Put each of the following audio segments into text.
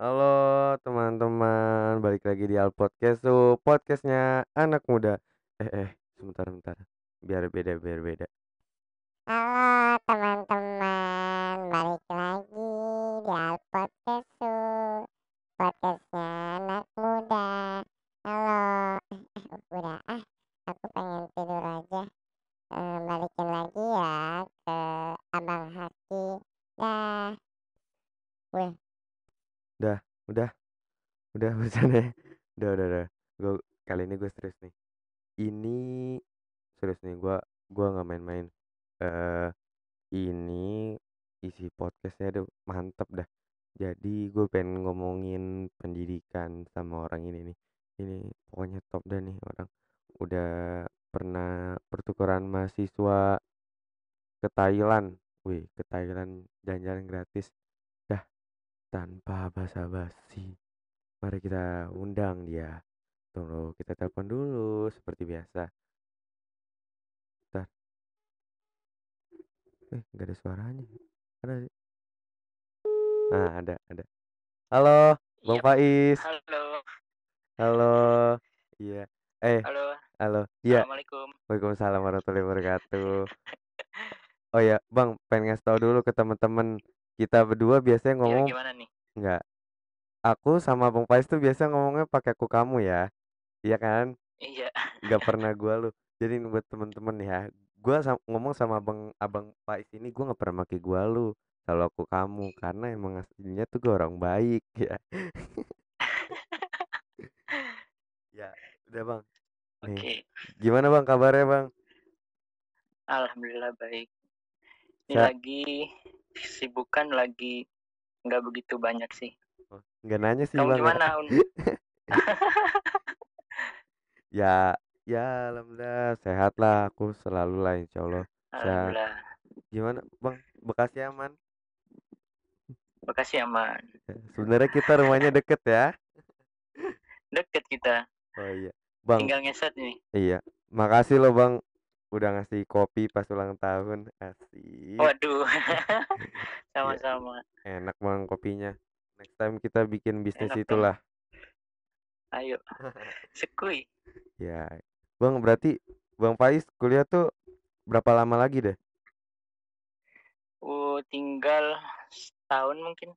Halo teman-teman, balik lagi di Al Podcast tuh, podcastnya anak muda. Eh eh, sebentar sebentar, biar beda biar beda. Halo teman-teman, balik lagi di Al Podcast tuh, podcastnya anak muda. Halo, eh, eh udah ah, aku pengen tidur aja. Eh, balikin lagi ya ke Abang Haki. Dah, weh, Udah, udah, udah bercanda ya. Udah, udah, udah. Gue kali ini gue serius nih. Ini serius nih, gua gua nggak main-main. Eh, ini isi podcastnya tuh mantep dah. Jadi gue pengen ngomongin pendidikan sama orang ini nih. Ini pokoknya top dah nih orang. Udah pernah pertukaran mahasiswa ke Thailand. Wih, ke Thailand jalan-jalan gratis. Tanpa basa-basi. Mari kita undang dia. Tunggu, kita telepon dulu seperti biasa. Bentar. Eh, nggak ada suaranya. Ada. Nah, ada, ada. Halo, Bang Yap, Faiz. halo, Halo. Iya. Eh, halo, halo. Iya. assalamualaikum. Waalaikumsalam warahmatullahi wabarakatuh. Oh ya, Bang, pengen ngasih tahu dulu ke teman-teman kita berdua biasanya Ya ngomong gimana nih? nggak. Aku sama Bang Faiz tuh biasa ngomongnya pakai aku kamu ya. Iya kan? Iya, Nggak pernah gua lu. Jadi ini buat temen-temen ya, gua sam- ngomong sama abang abang Faiz ini gua nggak pernah pakai gua lu. Kalau aku kamu karena emang aslinya tuh gua orang baik ya. Ya, udah Bang. Nih, oke. gimana Bang kabarnya Bang? Alhamdulillah baik. Ini lagi sibukan lagi nggak begitu banyak sih. Oh, nggak nanya sih Kamu Bang ya. gimana, Un? Ya, ya alhamdulillah sehat lah aku selalu lah insya Allah. Sehat. Gimana Bang? Bekasi aman? Bekasi aman. Ya, Sebenarnya kita rumahnya deket ya. Deket kita, Oh iya. Bang, tinggal ngeset nih. iya. Makasih loh Bang udah ngasih kopi pas ulang tahun. Asik. Waduh, sama-sama. Enak Bang kopinya. Next time kita bikin bisnis Enak dong. itulah. Ayo, sekui. Ya. Bang, berarti Bang Faiz kuliah tuh berapa lama lagi deh? Uh, tinggal setahun mungkin.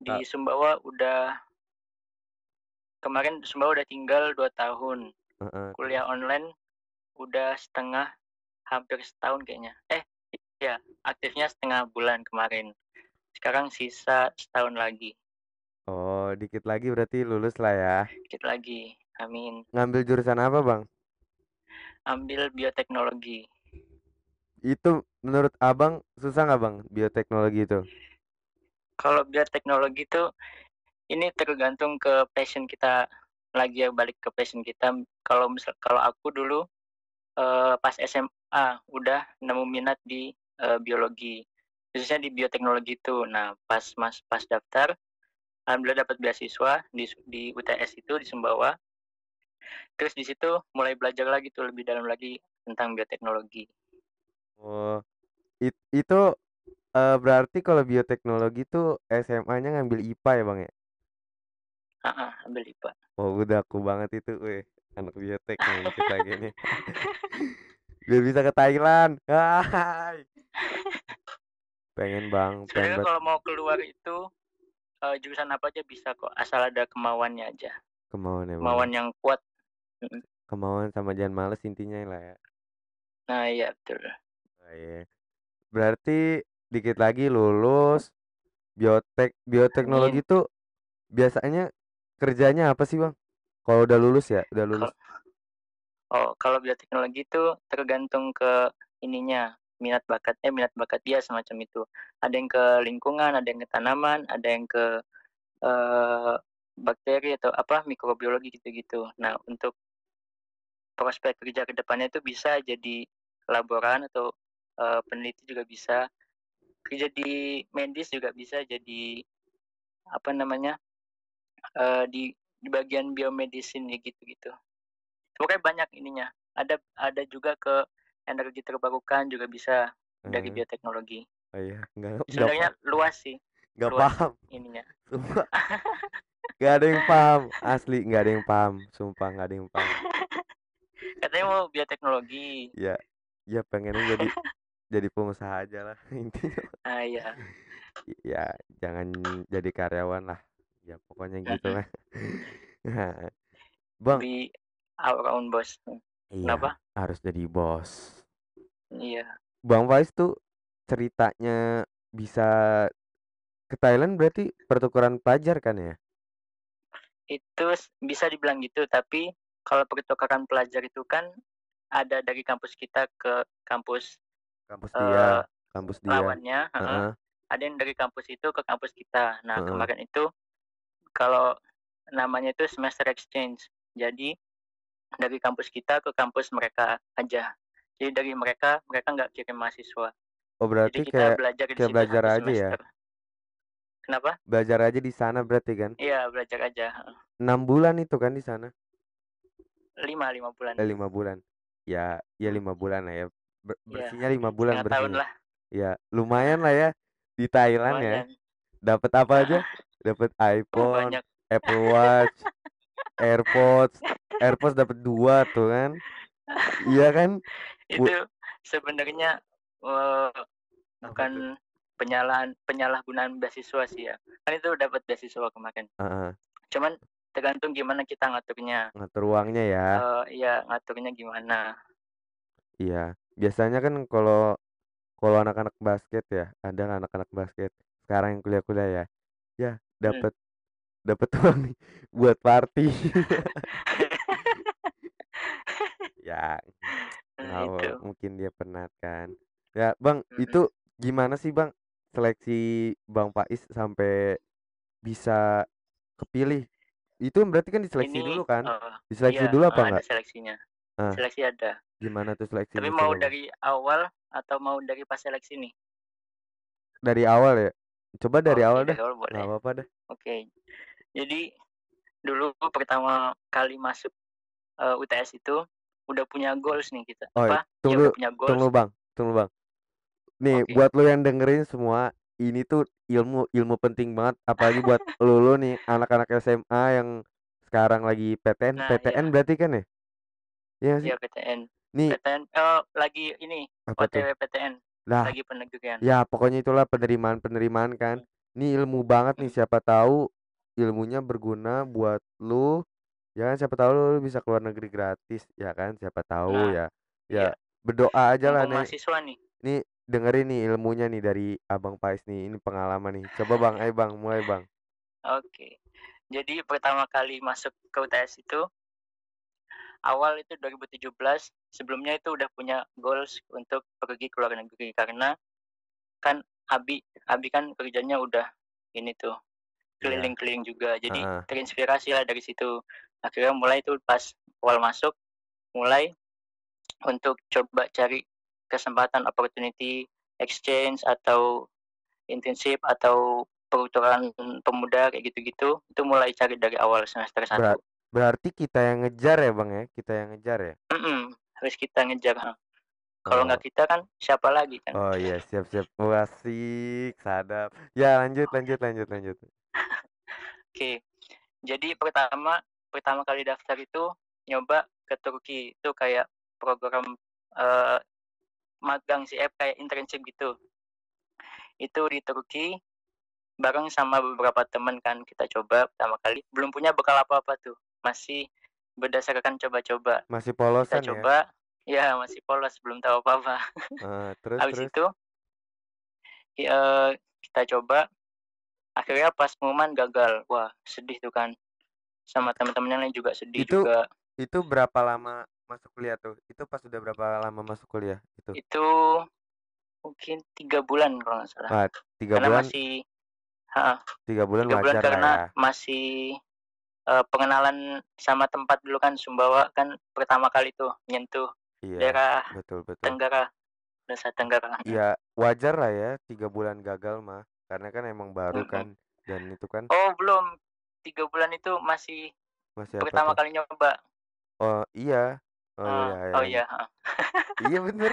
Di Ta- Sumbawa udah kemarin Sumbawa udah tinggal dua tahun. Heeh. kuliah online udah setengah hampir setahun kayaknya. Eh ya aktifnya setengah bulan kemarin. Sekarang sisa setahun lagi. Oh, dikit lagi berarti lulus lah ya. dikit lagi amin. Ngambil jurusan apa Bang? ambil bioteknologi. Itu menurut Abang susah nggak Bang bioteknologi itu? kalau bioteknologi itu ini tergantung ke passion kita. Lagi ya balik ke passion kita. Kalau misal kalau aku dulu eh, pas SMA udah nemu minat di eh, biologi khususnya di bioteknologi itu nah pas mas pas daftar alhamdulillah dapat beasiswa di di UTS itu di Sumbawa terus di situ mulai belajar lagi tuh lebih dalam lagi tentang bioteknologi Oh, it- itu eh, berarti kalau bioteknologi tuh SMA-nya ngambil IPA ya Bang ya? ah ah, ambil IPA Oh, udah aku banget itu, weh. Anak biotek nih dikit lagi nih. Biar bisa ke Thailand. Hai. Pengen Bang, pengen sebenarnya kalau mau keluar itu eh, jurusan apa aja bisa kok asal ada kemauannya aja Kemauan ya Bang. kemauan yang kuat. Kemauan sama jangan males intinya lah ya. nah iya betul Oh, iya. Berarti dikit lagi lulus biotek bioteknologi tuh biasanya kerjanya apa sih Bang? Kalau udah lulus ya, udah lulus. Oh, kalau bioteknologi itu tergantung ke ininya, minat bakatnya, minat bakat dia semacam itu. Ada yang ke lingkungan, ada yang ke tanaman, ada yang ke eh, bakteri atau apa mikrobiologi gitu-gitu. Nah, untuk prospek kerja ke depannya itu bisa jadi laboran atau eh, peneliti juga bisa. Kerja di medis juga bisa jadi apa namanya? eh, di di bagian biomedicine gitu-gitu. Pokoknya banyak ininya. Ada ada juga ke energi terbarukan juga bisa dari Eh, bioteknologi. oh iya, nggak nggak Sebenarnya luas sih Nggak luas paham. ininya. Sumpah. Nggak ada yang paham, asli nggak ada yang paham, sumpah nggak ada yang paham. Katanya mau bioteknologi. Ya, ya pengennya jadi jadi pengusaha aja lah intinya. Ah iya. Ya, jangan jadi karyawan lah. Ya pokoknya gitu lah. Bang, Be our own boss. iya, Kenapa? harus jadi bos. Iya. Bang Faiz tuh ceritanya bisa ke Thailand berarti pertukaran pelajar kan ya? Itu bisa dibilang gitu, tapi kalau pertukaran pelajar itu kan ada dari kampus kita ke kampus Kampus eh, dia, kampus dia. lawannya, heeh. Heeh. ada yang dari kampus itu ke kampus kita. Nah, Heeh. kemarin itu kalau namanya itu semester exchange. Jadi dari kampus kita ke kampus mereka aja. Jadi dari mereka mereka nggak kirim mahasiswa. Oh Jadi berarti kita kayak belajar di kayak belajar aja ya? semester. Kenapa? Belajar aja di sana berarti kan? Iya belajar aja. Enam bulan itu kan di sana? Lima lima bulan. Eh lima bulan. Ya, ya lima bulan lah ya. Ber- Iya. bersihnya lima bulan Setengah tahun bersihnya. lah. Ya, lumayan lah ya di Thailand ya. Lumayan. Dapat apa aja? Dapat Oh, iPhone, banyak. Apple Watch, AirPods, AirPods dapat dua tuh kan? Iya kan? Itu sebenarnya tuh? bukan penyalahan penyalahgunaan beasiswa sih ya. Kan itu dapat beasiswa kemarin. Heeh, Cuman tergantung gimana kita ngaturnya. ngatur uangnya ya. Eh iya ngaturnya gimana. Iya, biasanya kan kalau kalau anak-anak basket ya, ada anak-anak basket sekarang yang kuliah-kuliah ya, ya. Dapat dapat uang nih buat party. Ya, Nah, itu. mungkin dia penat kan. Ya, Bang, Mm-mm. itu gimana sih, Bang, seleksi Bang Pais sampai bisa kepilih? Itu berarti kan diseleksi Ini dulu kan? eh, Diseleksi iya dulu apa ada enggak? seleksinya. Ah. Seleksi ada. Gimana tuh seleksinya? Tapi mau dari awal atau mau dari pas seleksi nih? Dari awal ya? Coba dari Oke, awal dari awal boleh. Apa-apa dah. Oke. Jadi dulu pertama kali masuk eh, UTS itu udah punya goals nih kita. Oh, Apa? Ya tunggu, udah punya goals. tunggu Bang, tunggu Bang. Nih, Oke. buat lo yang dengerin semua, ini tuh ilmu ilmu penting banget, apalagi buat lo lo nih anak-anak SMA yang sekarang lagi PTN, Nah, PTN iya. berarti kan ya? Iya sih? Iya PTN. Nih, PTN oh, lagi ini apa tuh? PTN Lah, lagi penegurian. ya pokoknya itulah penerimaan-penerimaan kan. Ini ilmu banget nih, Hmm. siapa tahu ilmunya berguna buat lu. Ya kan, siapa tahu lu bisa keluar negeri gratis, ya kan? Siapa tahu Nah, ya. iya. Ya, berdoa aja lah nih. mahasiswa nih. Nih dengerin nih ilmunya nih dari Abang Pais nih. Ini pengalaman nih. Coba Bang, ayo Bang, mulai Bang. Oke. Jadi pertama kali masuk ke UTS itu awal itu 2017 sebelumnya itu udah punya goals untuk pergi ke luar negeri. Karena kan Abi Abi kan kerjanya udah ini tuh Iya. keliling-keliling juga. Jadi Heeh. terinspirasi lah dari situ. Akhirnya mulai tuh pas awal masuk mulai untuk coba cari kesempatan opportunity exchange atau internship atau pertukaran pemuda kayak gitu-gitu. Itu mulai cari dari awal semester Berat, satu berarti kita yang ngejar ya Bang ya? Kita yang ngejar ya? Mm-mm, harus kita ngejar ha. kalau Oh. nggak kita kan siapa lagi kan Oh iya, siap-siap. Wah, asik, sadap. Ya, lanjut, lanjut, lanjut, lanjut. oke jadi pertama pertama kali daftar itu nyoba ke Turki itu kayak program eh, magang sih eh, kayak internship gitu itu di Turki bareng sama beberapa teman kan kita coba pertama kali belum punya bekal apa-apa tuh masih berdasarkan coba-coba Masih kita polosan ya? coba ya masih polos belum tahu apa-apa Eh, terus, habis terus. itu ya, kita coba akhirnya pas pengumuman gagal wah sedih tuh kan sama teman-teman yang lain juga sedih Itu juga itu berapa lama masuk kuliah tuh? Itu pas udah berapa lama masuk kuliah itu? itu mungkin tiga bulan kalau nggak salah Wah, tiga karena bulan, masih ha, tiga bulan tiga bulan karena ya. masih eh, pengenalan sama tempat dulu kan Sumbawa kan pertama kali tuh nyentuh Iya, daerah betul, betul. Tenggara Nusa Tenggara Iya, wajar lah ya tiga bulan gagal mah. Karena kan emang baru Mm-mm. kan. Dan itu kan oh belum tiga bulan itu masih masih apa pertama tuh? kali nyoba Oh iya. Oh Ah, iya, ya, oh iya ha. Iya bener.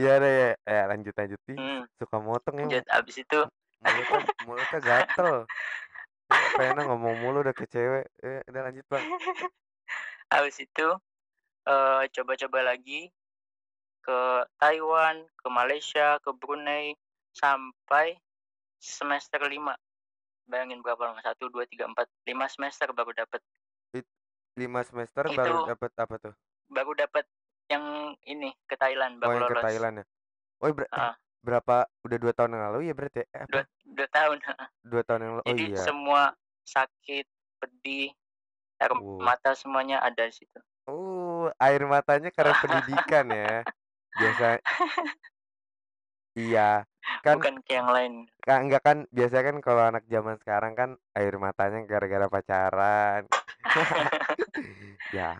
Iya deh ya. Eh, lanjut lanjut Ih, Hmm, suka motong ya lanjut abis itu mulutnya mulutnya gatel. Pena ngomong mulu udah ke cewek. Eh, udah lanjut, Bang. Habis itu, eee, coba-coba lagi ke Taiwan, ke Malaysia, ke Brunei, sampai semester 5. Bayangin berapa lama? 1, 2, 3, 4, 5 semester baru dapet. It 5 semester baru Itu dapet apa tuh? baru dapet yang ini, ke Thailand, Oh, baru yang ke lolos. Thailand ya? Oh, ber eh, Heeh. berapa udah 2 tahun yang lalu ya berarti ya? Eh, Dua? Dua tahun. 2 tahun yang lalu. Oh, Jadi iya. semua sakit, pedih, air Oh. mata semuanya ada di situ. Oh, air matanya karena pendidikan ya. Biasa Iya, kan Bukan kayak yang lain. Ka enggak kan biasanya kan kalau anak zaman sekarang kan air matanya gara-gara pacaran. Ya,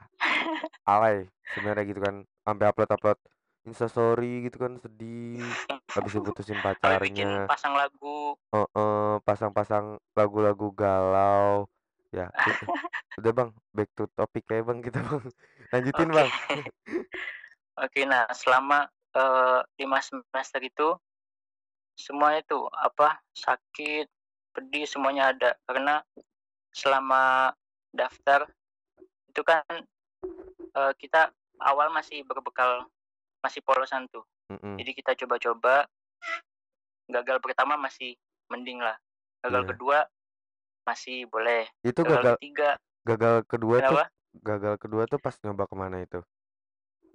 alay sebenarnya gitu kan, sampai upload-upload Instastory gitu kan sedih, habis diputusin Sampai bikin pacarnya. pasang lagu. Heeh, pasang-pasang lagu-lagu galau. Ya, itu. Udah, Bang, back to topic aja, Bang, kita, Bang. Lanjutin, Oke. Bang. Oke, nah selama, eee, 5 semester itu semuanya tuh, apa, sakit, pedih, semuanya ada. Karena selama daftar itu kan, eee, kita awal masih berbekal masih polosan tuh. Mhm. Jadi kita coba-coba, gagal pertama masih mending lah, gagal Iya. kedua masih boleh, Itu gagal gagal ketiga gagal kedua tuh kenapa? gagal kedua tuh pas nyoba ke mana itu?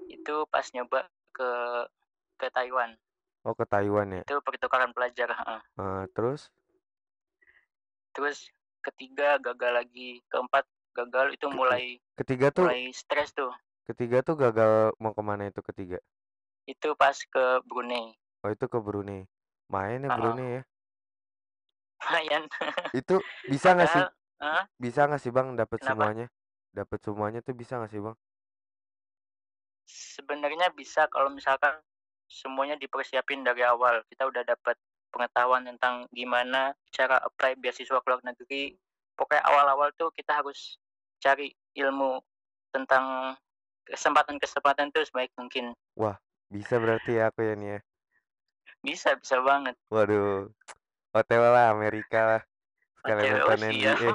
Itu pas nyoba ke ke Taiwan. Oh, ke Taiwan ya? Itu pertukaran pelajar, heeh. Eee, terus? Terus ketiga gagal lagi, keempat gagal, itu mulai ketiga tuh mulai stres tuh. ketiga tuh gagal mau ke mana itu ketiga? Itu pas ke Brunei. Oh, itu ke Brunei. Main ya. Brunei ya? Lumayan. Itu bisa nggak sih heeh? bisa nggak sih, Bang, Kenapa? semuanya? Dapet semuanya tuh bisa nggak sih, Bang? Sebenarnya bisa kalau misalkan semuanya dipersiapin dari awal. Kita udah dapat pengetahuan tentang gimana cara apply beasiswa ke luar negeri. Pokoknya awal-awal tuh kita harus cari ilmu tentang kesempatan-kesempatan tuh sebaik mungkin. Wah, bisa berarti ya aku ya nih ya? Bisa, bisa banget. Waduh, OTW lah Amerika lah, sekalian OTW, oh nonton. NBA.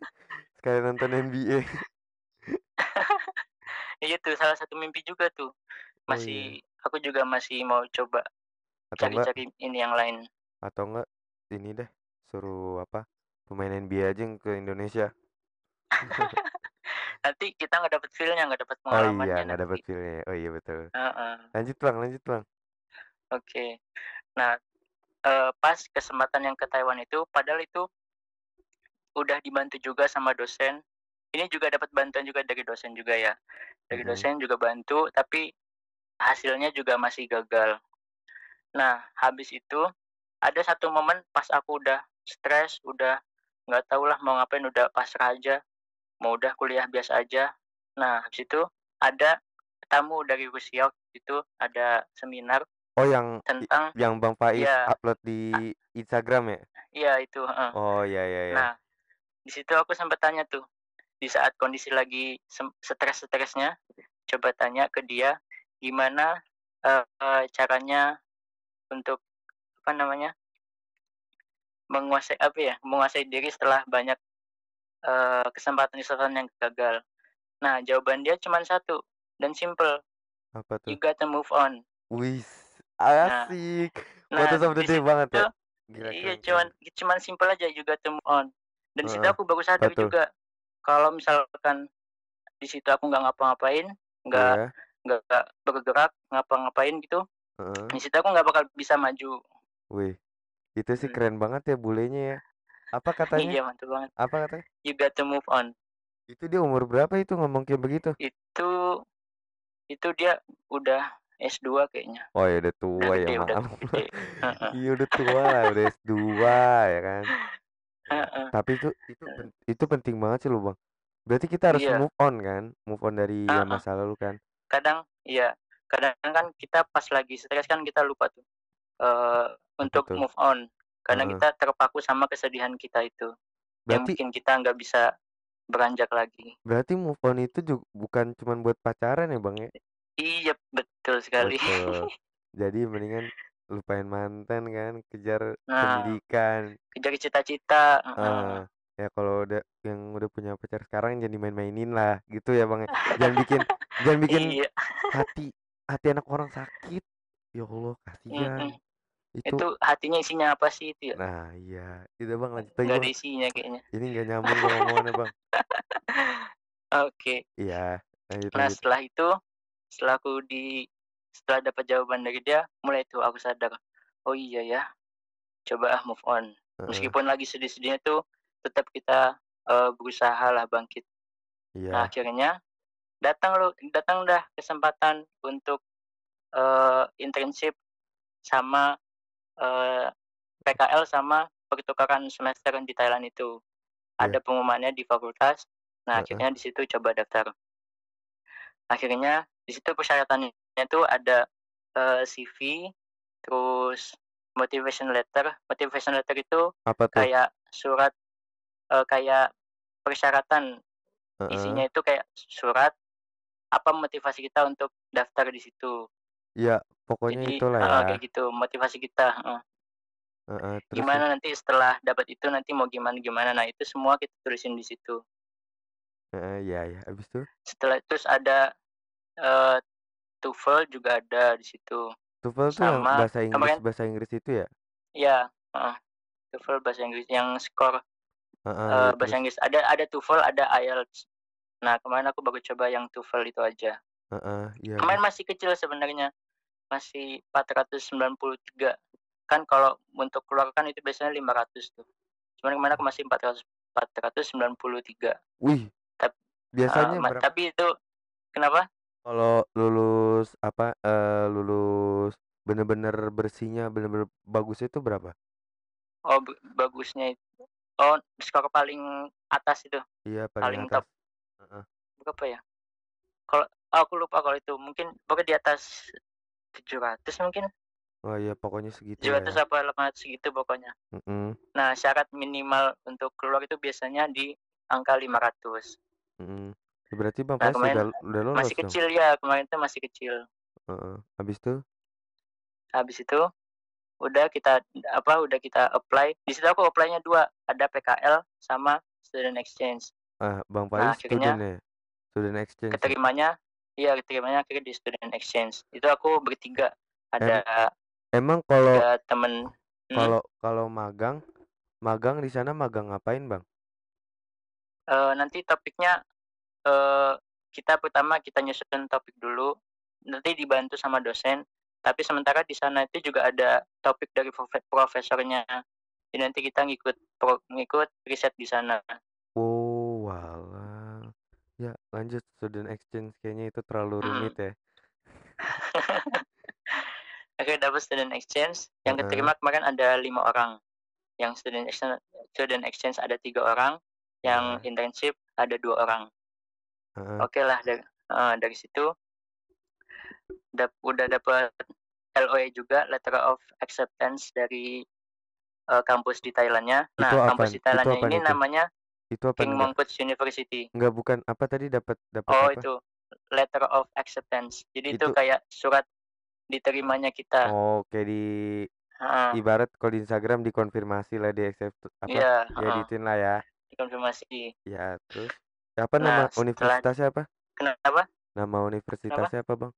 Sekalian nonton NBA. Iya tuh salah satu mimpi juga tuh. Oh, iya. Masih aku juga masih mau coba cari-cari ini yang lain. atau enggak ini deh, suruh apa, pemain NBA aja ke Indonesia. Nanti kita nggak dapet feel-nya, nggak dapet Oh pengalamannya iya, nggak dapet feel-nya ya? Oh iya betul. Heeh. Lanjut, Bang, lanjut, Bang. Oke. Nah, eee, pas kesempatan yang ke Taiwan itu, padahal itu udah dibantu juga sama dosen. Ini juga dapat bantuan juga dari dosen juga ya. Dari Mhm. dosen juga bantu, tapi hasilnya juga masih gagal. Nah, habis itu ada satu momen pas aku udah stres, udah nggak tahu lah mau ngapain, udah pasrah aja, mau udah kuliah biasa aja. Nah, habis itu ada tamu dari Rusia itu, ada seminar Oh yang tentang yang Bang Faiz iya, upload di Instagram ya? iya itu, heeh. Oh, iya iya iya. Nah, di situ aku sempet tanya tuh, di saat kondisi lagi stres-stresnya, coba tanya ke dia gimana, eee, caranya untuk apa namanya menguasai apa ya, menguasai diri setelah banyak, eee, kesempatan-kesempatan yang gagal. Nah, jawaban dia cuman satu dan simpel, Apa "You tuh? gotta move on." Wis, Nah asik. nah Quotes of the day banget ya? Gila iya keren cuman cuman simpel aja, "You gotta move on." Dan di situ aku baru sadar juga, kalau misalkan di situ aku nggak ngapa-ngapain, nggak Iya. nggak bergerak, ngapa-ngapain gitu, Heeh. di situ aku nggak bakal bisa maju. Wih, itu sih Mmm. keren banget ya bulenya ya. Apa katanya? Iya, mantul banget. Apa katanya? "You gotta move on." Itu dia umur berapa itu ngomong kayak begitu? Itu itu dia udah S2 kayaknya. Oh ya udah Udah tua ya, gede udah maaf. gede, heeh. Iya udah tua lah, udah S2 ya kan. Ya, tapi itu itu itu penting banget sih loh, Bang. Berarti kita harus Iya. move on kan? Move on dari Heeh. masa lalu kan? Kadang iya, kadang kan kita pas lagi stres kan kita lupa tuh, Apa untuk tuh? move on. Karena Heeh. kita terpaku sama kesedihan kita itu, yang Berarti bikin kita nggak bisa beranjak lagi. berarti move on itu ju bukan cuman buat pacaran ya, Bang, ya? Iya, betul sekali. Betul. Jadi mendingan lupain mantan kan, kejar Nah, pendidikan. kejar cita-cita, heeh. Heeh, ya kalau udah yang udah punya pacar sekarang jangan dimain-mainin lah gitu ya Bang ya. Jangan bikin jangan bikin Iya. hati hati anak orang sakit. Ya Allah, kasihan. Mhm. Itu Itu hatinya isinya apa sih itu ya? Nah, iya. Udah Bang lanjut lagi Nggak ada Bang. isinya kayaknya. Ini nggak nyambung Bang omongannya Bang. Oke. Iya, lanjut Nah lanjut. setelah itu, setelah aku di setelah dapat jawaban dari dia, mulai tuh aku sadar, oh iya ya, coba ah move on. Heeh. Meskipun lagi sedih-sedihnya tuh, tetap kita eh, berusaha lah bangkit. Nah Iya. akhirnya datang lo, datang dah kesempatan untuk eh, internship sama eh, PKL sama pertukaran semester di Thailand itu. Iya. Ada pengumumannya di fakultas. Nah Heeh. akhirnya di situ coba daftar. Akhirnya di situ persyaratannya tuh ada eh, CV, terus motivation letter. Motivation letter itu Apa tuh? kayak surat eh, kayak persyaratan isinya itu kayak surat apa motivasi kita untuk daftar di situ. Iya, pokoknya Jadi itulah ya. kayak gitu motivasi kita. eh. Heeh, terus terus? Gimana nanti setelah dapat itu nanti mau gimana gimana. Nah itu semua kita tulisin di situ. Heeh, iya iya. Habis itu? Setelah terus ada eh, TOEFL juga ada di situ. TOEFL tuh yang bahasa Inggris kemarin bahasa Inggris itu ya? ya heeh, TOEFL bahasa Inggris yang skor Heeh, eh, iya bahasa? Inggris ada ada TOEFL ada IELTS. Nah kemarin aku baru coba yang TOEFL itu aja. Heeh, iya Kemarin Bang. masih kecil sebenarnya, masih 493. Kan kalau untuk keluar kan itu biasanya 500 tuh. Cuman kemarin aku masih 400 493. Wih, Tap, eh, biasanya berapa? tapi itu kenapa? Kalau lulus apa eh lulus bener-bener bersihnya bener-bener bagusnya itu berapa? Oh bagusnya itu. Oh skor paling atas itu, Iya paling paling atas. top Heeh. berapa ya? Kalau oh, aku lupa kalau itu mungkin pokoknya di atas 700 mungkin Oh iya pokoknya segitu lah 700 ya. apa 800 gitu pokoknya. Mm-mm, Nah syarat minimal untuk keluar itu biasanya di angka 500. mm-mm. Berarti Bang Nah kemarin udah udah masih dong. kecil ya kemarin itu masih kecil. Heeh. Habis itu? Habis itu udah kita apa udah kita apply. Di situ aku apply-nya dua, ada PKL sama student exchange. Ah, Bang Nah Faiz akhirnya student ya? Student exchange ya? keterimanya iya keterimanya akhirnya di student exchange. Itu aku bertiga. Em Ada emang kalau temen. Hmm, kalau kalau magang magang di sana magang ngapain Bang? eh, nanti topiknya eh, kita pertama kita nyusun topik dulu, nanti dibantu sama dosen. Tapi sementara di sana itu juga ada topik dari profe- profesornya. Jadi nanti kita ngikut pro- ngikut riset di sana. Oh, walah. Ya, lanjut student exchange kayaknya itu terlalu Mm. rumit ya. Akhirnya dapat student exchange. Yang Heeh. keterima kemarin ada lima orang. Yang student exchange, student exchange ada tiga orang. Yang Iya. internship ada dua orang. Heeh. Oke lah dari eh, dari situ dap- udah dapat LOE juga letter of acceptance dari eh, kampus di Thailandnya. Itu Nah kampus apaan? di Itu Thailandnya apaan ini itu? namanya Itu apaan King enggak? Mongkut University. Enggak bukan apa tadi dapat dapat Oh apa? itu letter of acceptance. Jadi itu Itu kayak surat diterimanya kita. oh kayak di Heeh. ibarat kalau di Instagram dikonfirmasi lah di accept apa? Iya, Ya heeh, diituin lah ya. dikonfirmasi. Ya, terus apa nama Nah setelah universitasnya apa? kenapa? Nama Kenapa? universitasnya apa, Bang?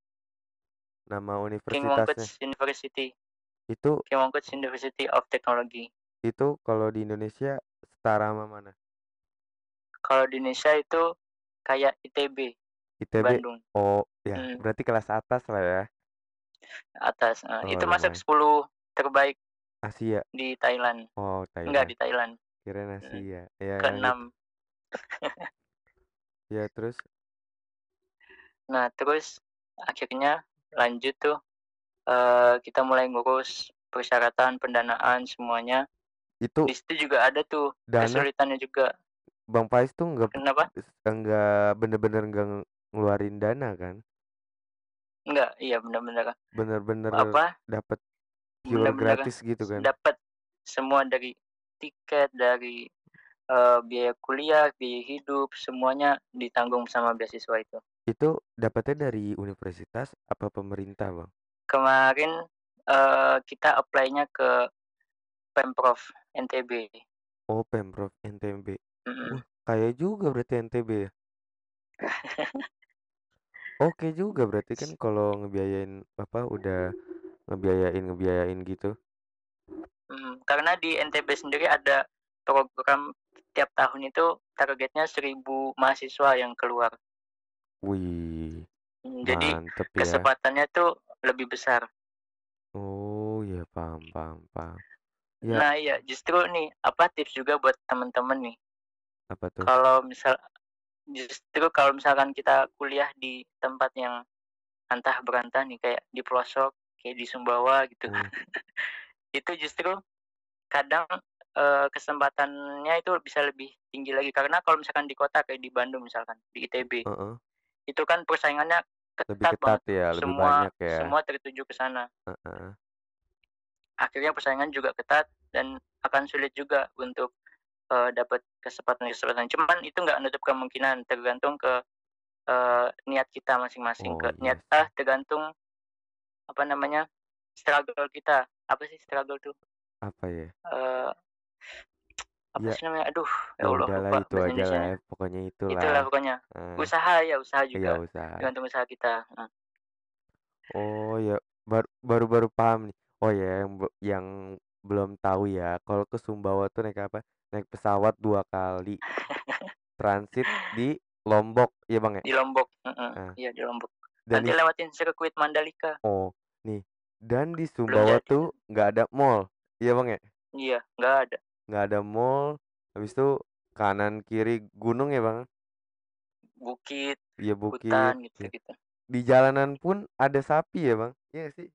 Nama King universitasnya. University. Itu King University of Technology. itu kalau di Indonesia setara sama mana? Kalau di Indonesia itu kayak ITB ITB. Bandung. Oh, ya, Hmm, berarti kelas atas lah ya. atas. Eh, Oh, itu masuk lumayan. 10 terbaik Asia. di Thailand. Oh, Enggak Thailand. di Thailand. Kirain Hmm, Asia. Ya, lanjut. Keenam. Ya, terus Nah terus akhirnya lanjut tuh eh, kita mulai ngurus persyaratan pendanaan semuanya. itu Di situ juga ada tuh dana kesulitannya juga. Bang Faiz tuh nggak Kenapa? nggak bener-bener nggak ngeluarin dana kan? Enggak, iya benar-benar Bener-bener apa? dapat pure Benar-benar gratis gitu kan? dapat semua dari tiket, dari eh, biaya kuliah, biaya hidup, semuanya ditanggung sama beasiswa itu. Itu dapatnya dari universitas apa pemerintah, Bang? Kemarin eh, kita apply-nya ke Pemprov NTB. Oh, Pemprov NTB. Mhm. Wah, kaya juga berarti NTB ya? Oke juga berarti kan kalau ngebiayain apa, udah ngebiayain-ngebiayain gitu. Mhm, karena di NTB sendiri ada program tiap tahun itu targetnya 1000 mahasiswa yang keluar. Wih, Mmm, jadi mantep ya. kesempatannya tuh lebih besar. Oh, ya paham paham paham. Ya. Nah iya, justru nih, apa, tips juga buat temen-temen nih. Apa tuh? Kalau misal justru kalau misalkan kita kuliah di tempat yang antah berantah nih, kayak di pelosok, kayak di Sumbawa gitu. Hmm. Itu justru kadang, eee, kesempatannya itu bisa lebih tinggi lagi, karena kalau misalkan di kota kayak di Bandung misalkan, di ITB, Heeh. itu kan persaingannya Lebih ketat ketat banget ya, lebih semua banyak ya. semua tertuju ke sana. Heeh. Akhirnya persaingan juga ketat dan akan sulit juga untuk, eee, dapat kesempatan-kesempatan. Cuman itu nggak nutup kemungkinan, tergantung ke, eee, niat kita masing-masing, Oh, ke iya niat ah, sih. tergantung apa namanya, struggle kita. Apa sih struggle tuh? Apa ya? Eee, apa Ya. sih namanya? Aduh, ya Ya Allah udahlah lupa itu aja lah, Indonesianya. pokoknya Itulah itulah. pokoknya. Heeh. Usaha ya, usaha Iya, juga, usaha. tergantung usaha kita. Oh ya, bar baru baru paham nih. Oh ya, yang yang belum tahu ya, kalau ke Sumbawa tuh naik apa, naik pesawat 2 kali. Transit di Lombok, iya Bang, ya? Di Lombok, Nah. iya di Lombok. Dan Nanti dis lewatin sirkuit Mandalika. Oh, nih, dan di Sumbawa tuh nggak ada mall, iya Bang, ya? Iya, nggak ada. Nggak ada mall, habis itu kanan kiri gunung ya Bang? Bukit, Iya bukit, hutan, iya. gitu-gitu. Di jalanan pun ada sapi ya Bang, iya sih?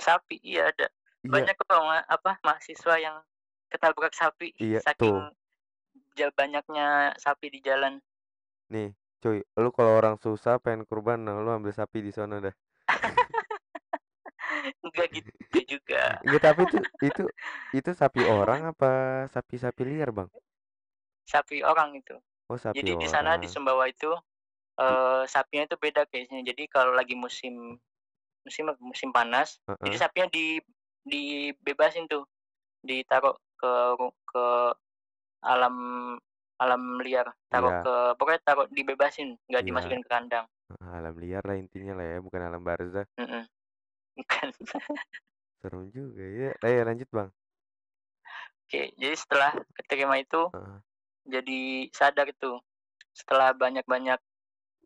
Sapi, iya ada. Iya. Banyak kok ma apa, mahasiswa yang ketabrak sapi, Iya, saking tuh. banyaknya sapi di jalan. Nih, cuy, lu kalau orang susah pengen kurban, nah lu ambil sapi di sono dah. Enggak gitu juga. Enggak, tapi itu itu itu sapi orang apa sapi-sapi liar, Bang? Sapi orang itu. Oh, sapi Jadi di sana di orang. Sumbawa itu, eee, sapinya itu beda case-nya. Jadi kalau lagi musim musim musim panas, jadi Heeh. sapinya di dibebasin tuh, ditaruh ke ke alam alam liar, taruh Iya. ke pokoknya taruh dibebasin, nggak Iya. dimasukin ke kandang. Heeh, alam liar lah intinya lah ya, bukan alam barzakh. Mhm. Bukan. Serem juga ya. Ayo lanjut, Bang. Oke, jadi setelah keterima itu, Heeh. jadi sadar tuh, setelah banyak-banyak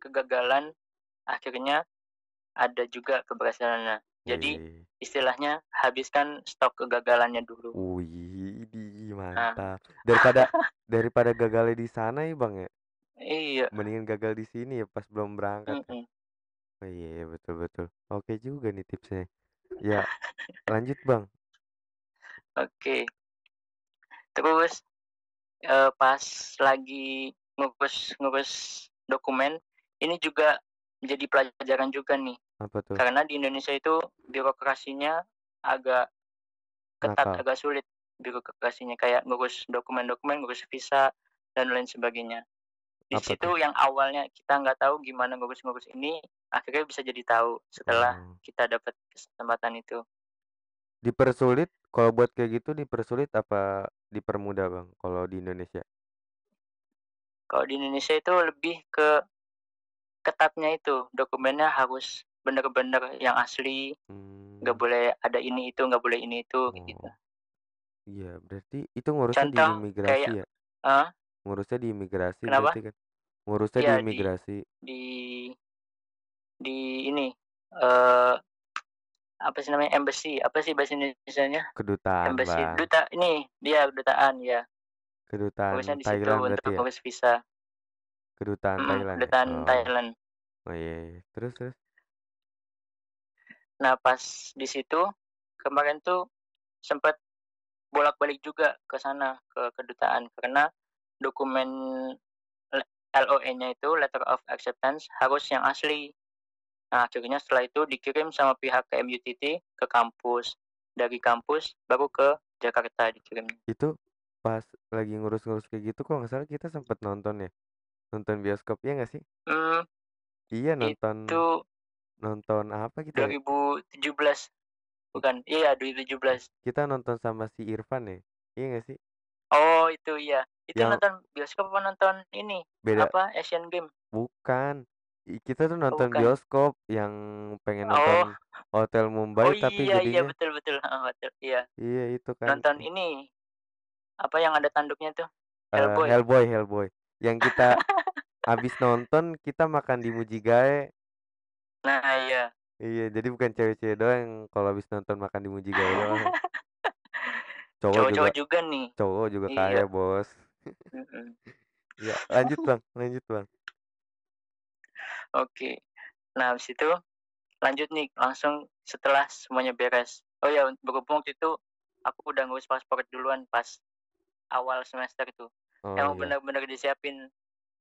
kegagalan, akhirnya ada juga keberhasilannya. Jadi Wih. istilahnya habiskan stok kegagalannya dulu. Widih, Nah. mantap. Daripada daripada gagalnya di sana ya, Bang, ya? Iya. Mendingan gagal di sini ya pas belum berangkat kan. Mhm. Oh iya iya, betul betul. Oke juga nih tipsnya. Ya, lanjut, Bang. Oke. Terus, eee, pas lagi ngurus-ngurus dokumen, ini juga jadi pelajaran juga nih. Apa tuh? Karena di Indonesia itu birokrasinya agak ketat, Nakal. agak sulit birokrasinya, kayak ngurus dokumen-dokumen, ngurus visa, dan lain sebagainya. Di Apa situ tuh? yang awalnya kita nggak tahu gimana ngurus-ngurus ini, akhirnya bisa jadi tahu setelah Oh. kita dapat kesempatan itu. Dipersulit, kalau buat kayak gitu dipersulit apa dipermudah, Bang, kalau di Indonesia? Kalau di Indonesia itu lebih ke ketatnya itu, dokumennya harus bener-bener yang asli, nggak Mmm. boleh ada ini itu, nggak boleh ini itu, kayak gitu. Iya, berarti itu ngurusnya di Contoh imigrasi kayak ya? heeh? Ngurusnya di imigrasi Kenapa? berarti kan? Ngurusnya di Iya, di imigrasi. di di ini, eee, apa sih namanya, embassy, apa sih bahasa Indonesianya? Kedutaan, Embassy, Bang. duta ini, dia kedutaan, ya. Kedutaan di situ Thailand untuk ya? visa. Kedutaan Mhm, Thailand ya? kedutaan Oh. Thailand. Oh, iya iya. Terus terus? Nah, pas di situ, kemarin tuh sempet bolak-balik juga ke sana, ke kedutaan, karena dokumen le LOA-nya itu, letter of acceptance, harus yang asli. Nah, akhirnya setelah itu dikirim sama pihak KMUTT ke kampus, dari kampus baru ke Jakarta dikirimnya. Itu pas lagi ngurus-ngurus kayak gitu kalau nggak salah kita sempet nonton ya? Nonton bioskop, iya nggak sih? Mmm. Iya, nonton Itu nonton apa kita ya? 2017. Bukan, iya 2017. Kita nonton sama si Irfan ya? Iya nggak sih? Oh, itu iya. Itu Yang nonton bioskop apa nonton ini, Beda. apa, Asian Games? Bukan. Kita tuh Oh, nonton bukan. bioskop yang pengen Oh. nonton Hotel Oh, Mumbai tapi iya iya, jadinya betul betul, heeh, betul, iya. Iya, itu kan. Nonton ini, apa yang ada tanduknya tuh, Eee, Hellboy. Hellboy Hellboy. Yang kita habis nonton kita makan di Mujigae. Nah, iya. Iya, jadi bukan cewek-cewek doang kalau habis nonton makan di Mujigae doang. Cowok juga Cowok-cowok juga nih. cowok juga Iya. kaya, Bos. Iya, lanjut, Bang, lanjut, Bang. Oke. Nah, habis itu lanjut nih langsung setelah semuanya beres. Oh ya, berhubung waktu itu aku udah ngurus paspor duluan pas awal semester tuh. Oh, Emang iya. bener-bener disiapin.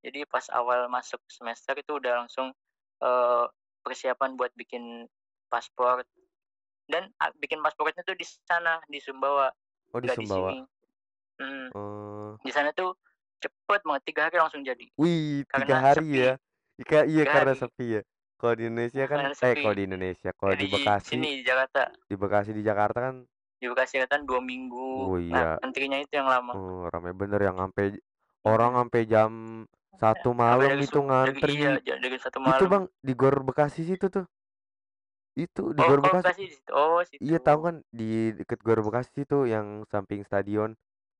Jadi pas awal masuk semester itu udah langsung, eee, persiapan buat bikin paspor. Dan bikin paspornya tuh di sana, di Sumbawa, Oh, di di Sumbawa. sini. Mhm. Oh. Di sana tuh cepet banget, 3 hari langsung jadi. Wih, 3 Karena hari sepi. ya? Ika iya, 3 karena hari. sepi ya? Kalau di Indonesia kan Karena eh, kalau di Indonesia, kalau di di Bekasi sini, di Jakarta. di Bekasi, di Jakarta kan Di Bekasi kan 2 minggu. Oh, Nah, iya. antrinya itu yang lama. Oh, rame bener yang ampe orang Mhm. ampe jam 1 Sampai malam itu ngantri. iya, 1 Itu, malam. Bang, di Gor Bekasi situ tuh. Itu, di Oh, Gor oh, Bekasi. Bekasi di situ. Oh, Iya, situ. tahu kan di deket Gor Bekasi tuh yang samping stadion,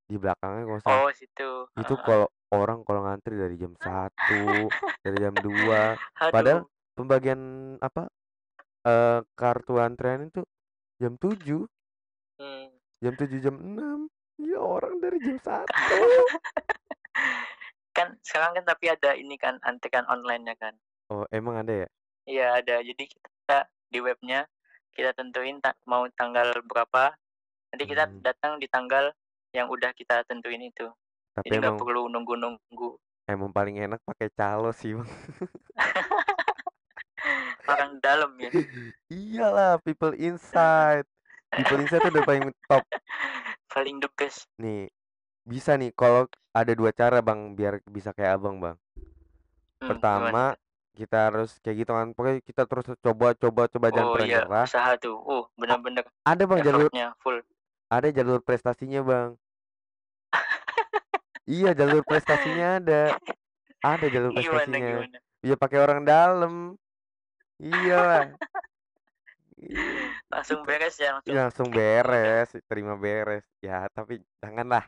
di belakangnya kalau salah. Oh, situ. Itu kalau orang kalau ngantri dari jam 1, dari jam 2, padahal pembagian apa, eee, kartu antrean itu jam 7. Hmm. Jam 7, jam 6. Ya orang dari jam 1. Kan sekarang kan tapi ada ini kan, antrian online-nya kan. Oh, emang ada ya? Iya, ada. Jadi kita di webnya kita tentuin ta mau tanggal berapa, nanti kita Hmm. datang di tanggal yang udah kita tentuin itu. Tapi Jadi nggak perlu nunggu-nunggu. emang paling enak pakai calo sih, Bang. Orang dalam ya. Iyalah, people inside. People inside tuh udah paling top. Paling the best. Nih, bisa nih kalau ada 2 cara, Bang, biar bisa kayak Abang, Bang. Hmm, Pertama, gimana kita harus kayak gitu kan, pokoknya kita terus coba coba coba jangan Oh, pernah iya, nyerah. usaha tuh. Uh, A bener-bener ada, Bang, jalur full. ada jalur prestasinya, Bang. Iya, jalur prestasinya ada. Ada jalur Gimana prestasinya. gimana? Iya, pakai orang dalam. Iya, Langsung itu. beres ya, langsung Iya, langsung beres, terima beres. Ya, tapi janganlah.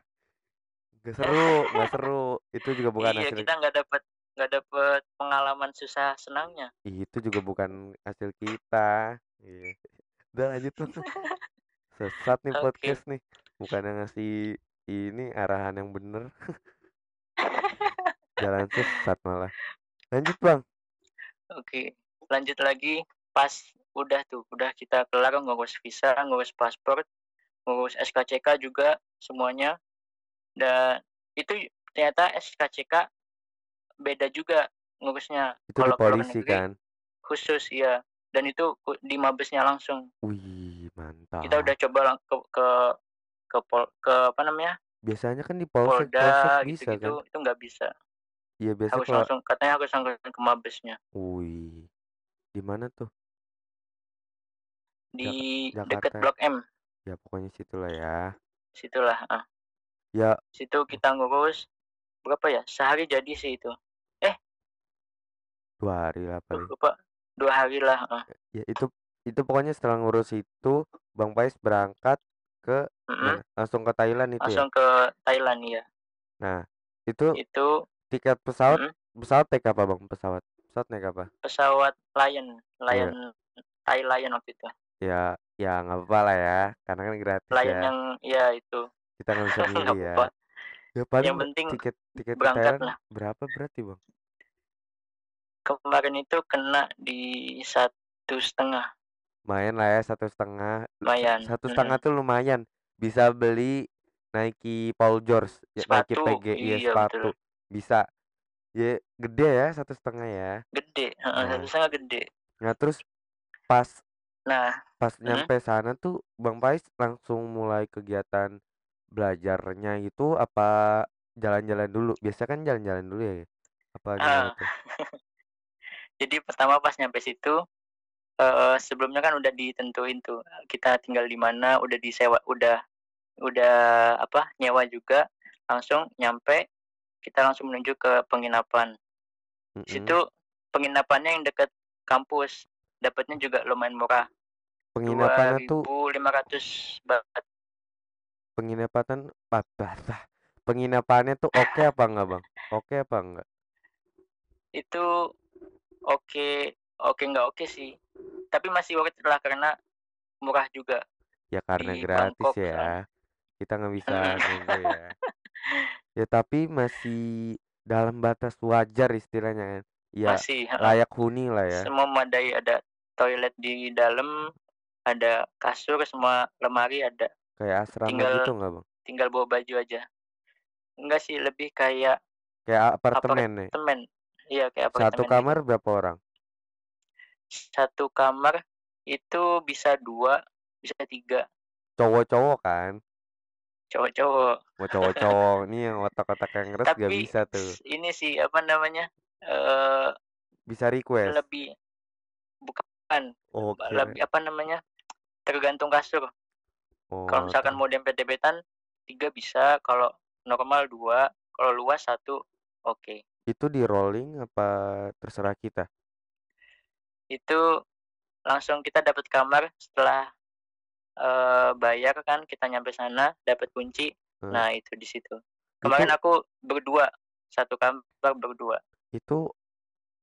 Nggak seru nggak seru. Itu juga bukan Iya, hasil kita nggak dapet nggak dapet pengalaman susah senangnya. itu juga bukan hasil kita. Iya. Udah lanjut, Bang. Sesat nih Oke. podcast nih. Bukannya ngasih ini arahan yang bener. Jalan sesat malah. Lanjut, Bang. Oke, lanjut lagi pas udah tuh, udah kita kelar ngurus visa, ngurus paspor, ngurus SKCK juga semuanya. Dan itu ternyata SKCK beda juga ngurusnya. Itu Kalau polisi negeri kan? khusus ya. Dan itu di mabesnya langsung. Wih, Kita udah mantap. coba lang ke ke ke pol ke apa namanya, Biasanya kan di polsek polsek Polda bisa kan? gitu-gitu, itu nggak bisa. Iya, biasa Harus kalau langsung katanya harus langsung ke mabesnya. Wih. Di mana tuh? Di Jakarta deket ya? Blok M. Ya, pokoknya situlah ya. Situlah, heeh. Ya. Situ kita ngurus berapa ya, sehari jadi sih itu. Eh 2 hari lah paling. lupa, 2 hari lah. Ya, itu itu pokoknya setelah ngurus itu, Bang Pais berangkat ke Mhm. mana? Langsung ke Thailand itu ya? Langsung ke Thailand, iya. Nah, itu Itu tiket pesawat mhm. pesawat naik apa, Bang, pesawat? Pesawat naik apa? Pesawat Lion. Lion Thai Lion waktu itu. Ya ya nggak apa-apa lah ya, karena kan gratis Lion ya. yang ya itu. Kita nggak bisa milih ya. apa-apa. Ya paling Yang penting tiket tiket ke berangkat Thailand lah. berapa berarti, Bang? Kemarin itu kena di 1,5. Lumayan lah ya, 1,5. Lumayan, Satu setengah mhm. tuh lumayan. Bisa beli Nike Paul George, ya Nike Sepatu, PG, iya iya sepatu. betul. Bisa. Ya gede ya, 1,5 ya. Gede, Nah. 1,5 gede. Nah, terus pas Nah pas mhm. nyampe sana tuh Bang Pais langsung mulai kegiatan belajarnya itu apa jalan-jalan dulu? Biasa kan jalan-jalan dulu ya? Apa gimana Ah. tuh? Jadi pertama pas nyampe situ, eee, sebelumnya kan udah ditentuin tuh, kita tinggal di mana, udah disewa udah udah apa, nyewa juga. langsung nyampe kita langsung menuju ke penginapan Mhm. situ penginapannya yang dekat kampus dapatnya juga lumayan murah Penginapannya tuh 2.500 baht penginapan apa penginapannya tuh oke apa enggak, Bang? Oke apa enggak? itu oke oke nggak oke sih tapi masih worth it lah karena murah juga Ya karena di gratis Bangkok ya. soalnya. Kita nggak bisa nunggu ya. Ya tapi masih dalam batas wajar istilahnya kan. Ya masih layak huni lah ya. semua memadai ada toilet di dalam ada kasur semua lemari ada Kayak asrama tinggal gitu nggak, Bang? tinggal bawa baju aja enggak sih lebih kayak Kayak apartemen nih. apartemen iya kayak Satu apartemen kamar berapa orang? satu kamar itu bisa dua bisa tiga Cowok-cowok kan? cowok-cowok Mau cowok-cowok nih yang otak-otak yang ngeres gak bisa tuh. ini sih apa namanya eh Bisa request. lebih bukan Oh, kira- lebih apa namanya tergantung kasur Oh, kalau misalkan mau dempet-dempetan tiga bisa. Kalau normal dua. Kalau luas satu. Oke. Itu di rolling apa terserah kita? itu langsung kita dapat kamar setelah eh, bayar kan kita nyampe sana dapat kunci. Hmm. nah itu di situ. Kemarin aku berdua satu kamar berdua. Itu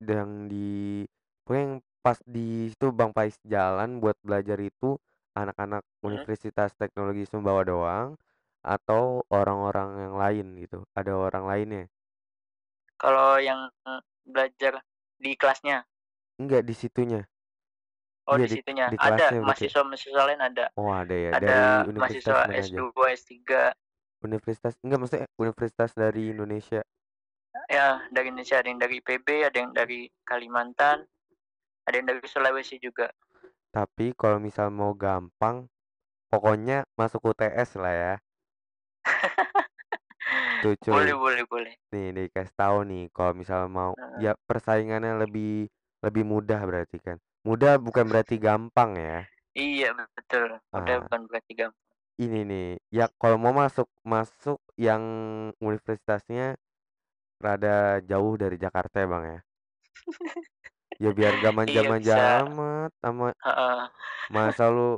yang di pokoknya yang pas di situ Bang Pais jalan buat belajar itu anak-anak. Universitas Teknologi Sumbawa doang atau orang-orang yang lain gitu? Ada orang lainnya? Kalau yang belajar di kelasnya? Enggak di situnya. Oh Iya, di di- situnya. di ada kelasnya mahasiswa-mahasiswa lain ada. Oh ada ya ada dari universitas mahasiswa mana aja? S2 S3 universitas enggak maksudnya universitas dari Indonesia? Ya dari Indonesia ada yang dari IPB ada yang dari Kalimantan ada yang dari Sulawesi juga tapi kalau misal mau gampang pokoknya masuk UTS lah ya. Tuh cuy. Boleh boleh boleh. Nih dikasih tahu nih kalau misal mau ya persaingannya lebih lebih mudah berarti kan. Mudah bukan berarti gampang ya. Iya betul. Udah Ah. bukan berarti gampang. Ini nih ya kalau mau masuk masuk yang universitasnya rada jauh dari Jakarta ya bang ya ya biar gak iya manja-manja bisa. amat sama Heeh. masa lu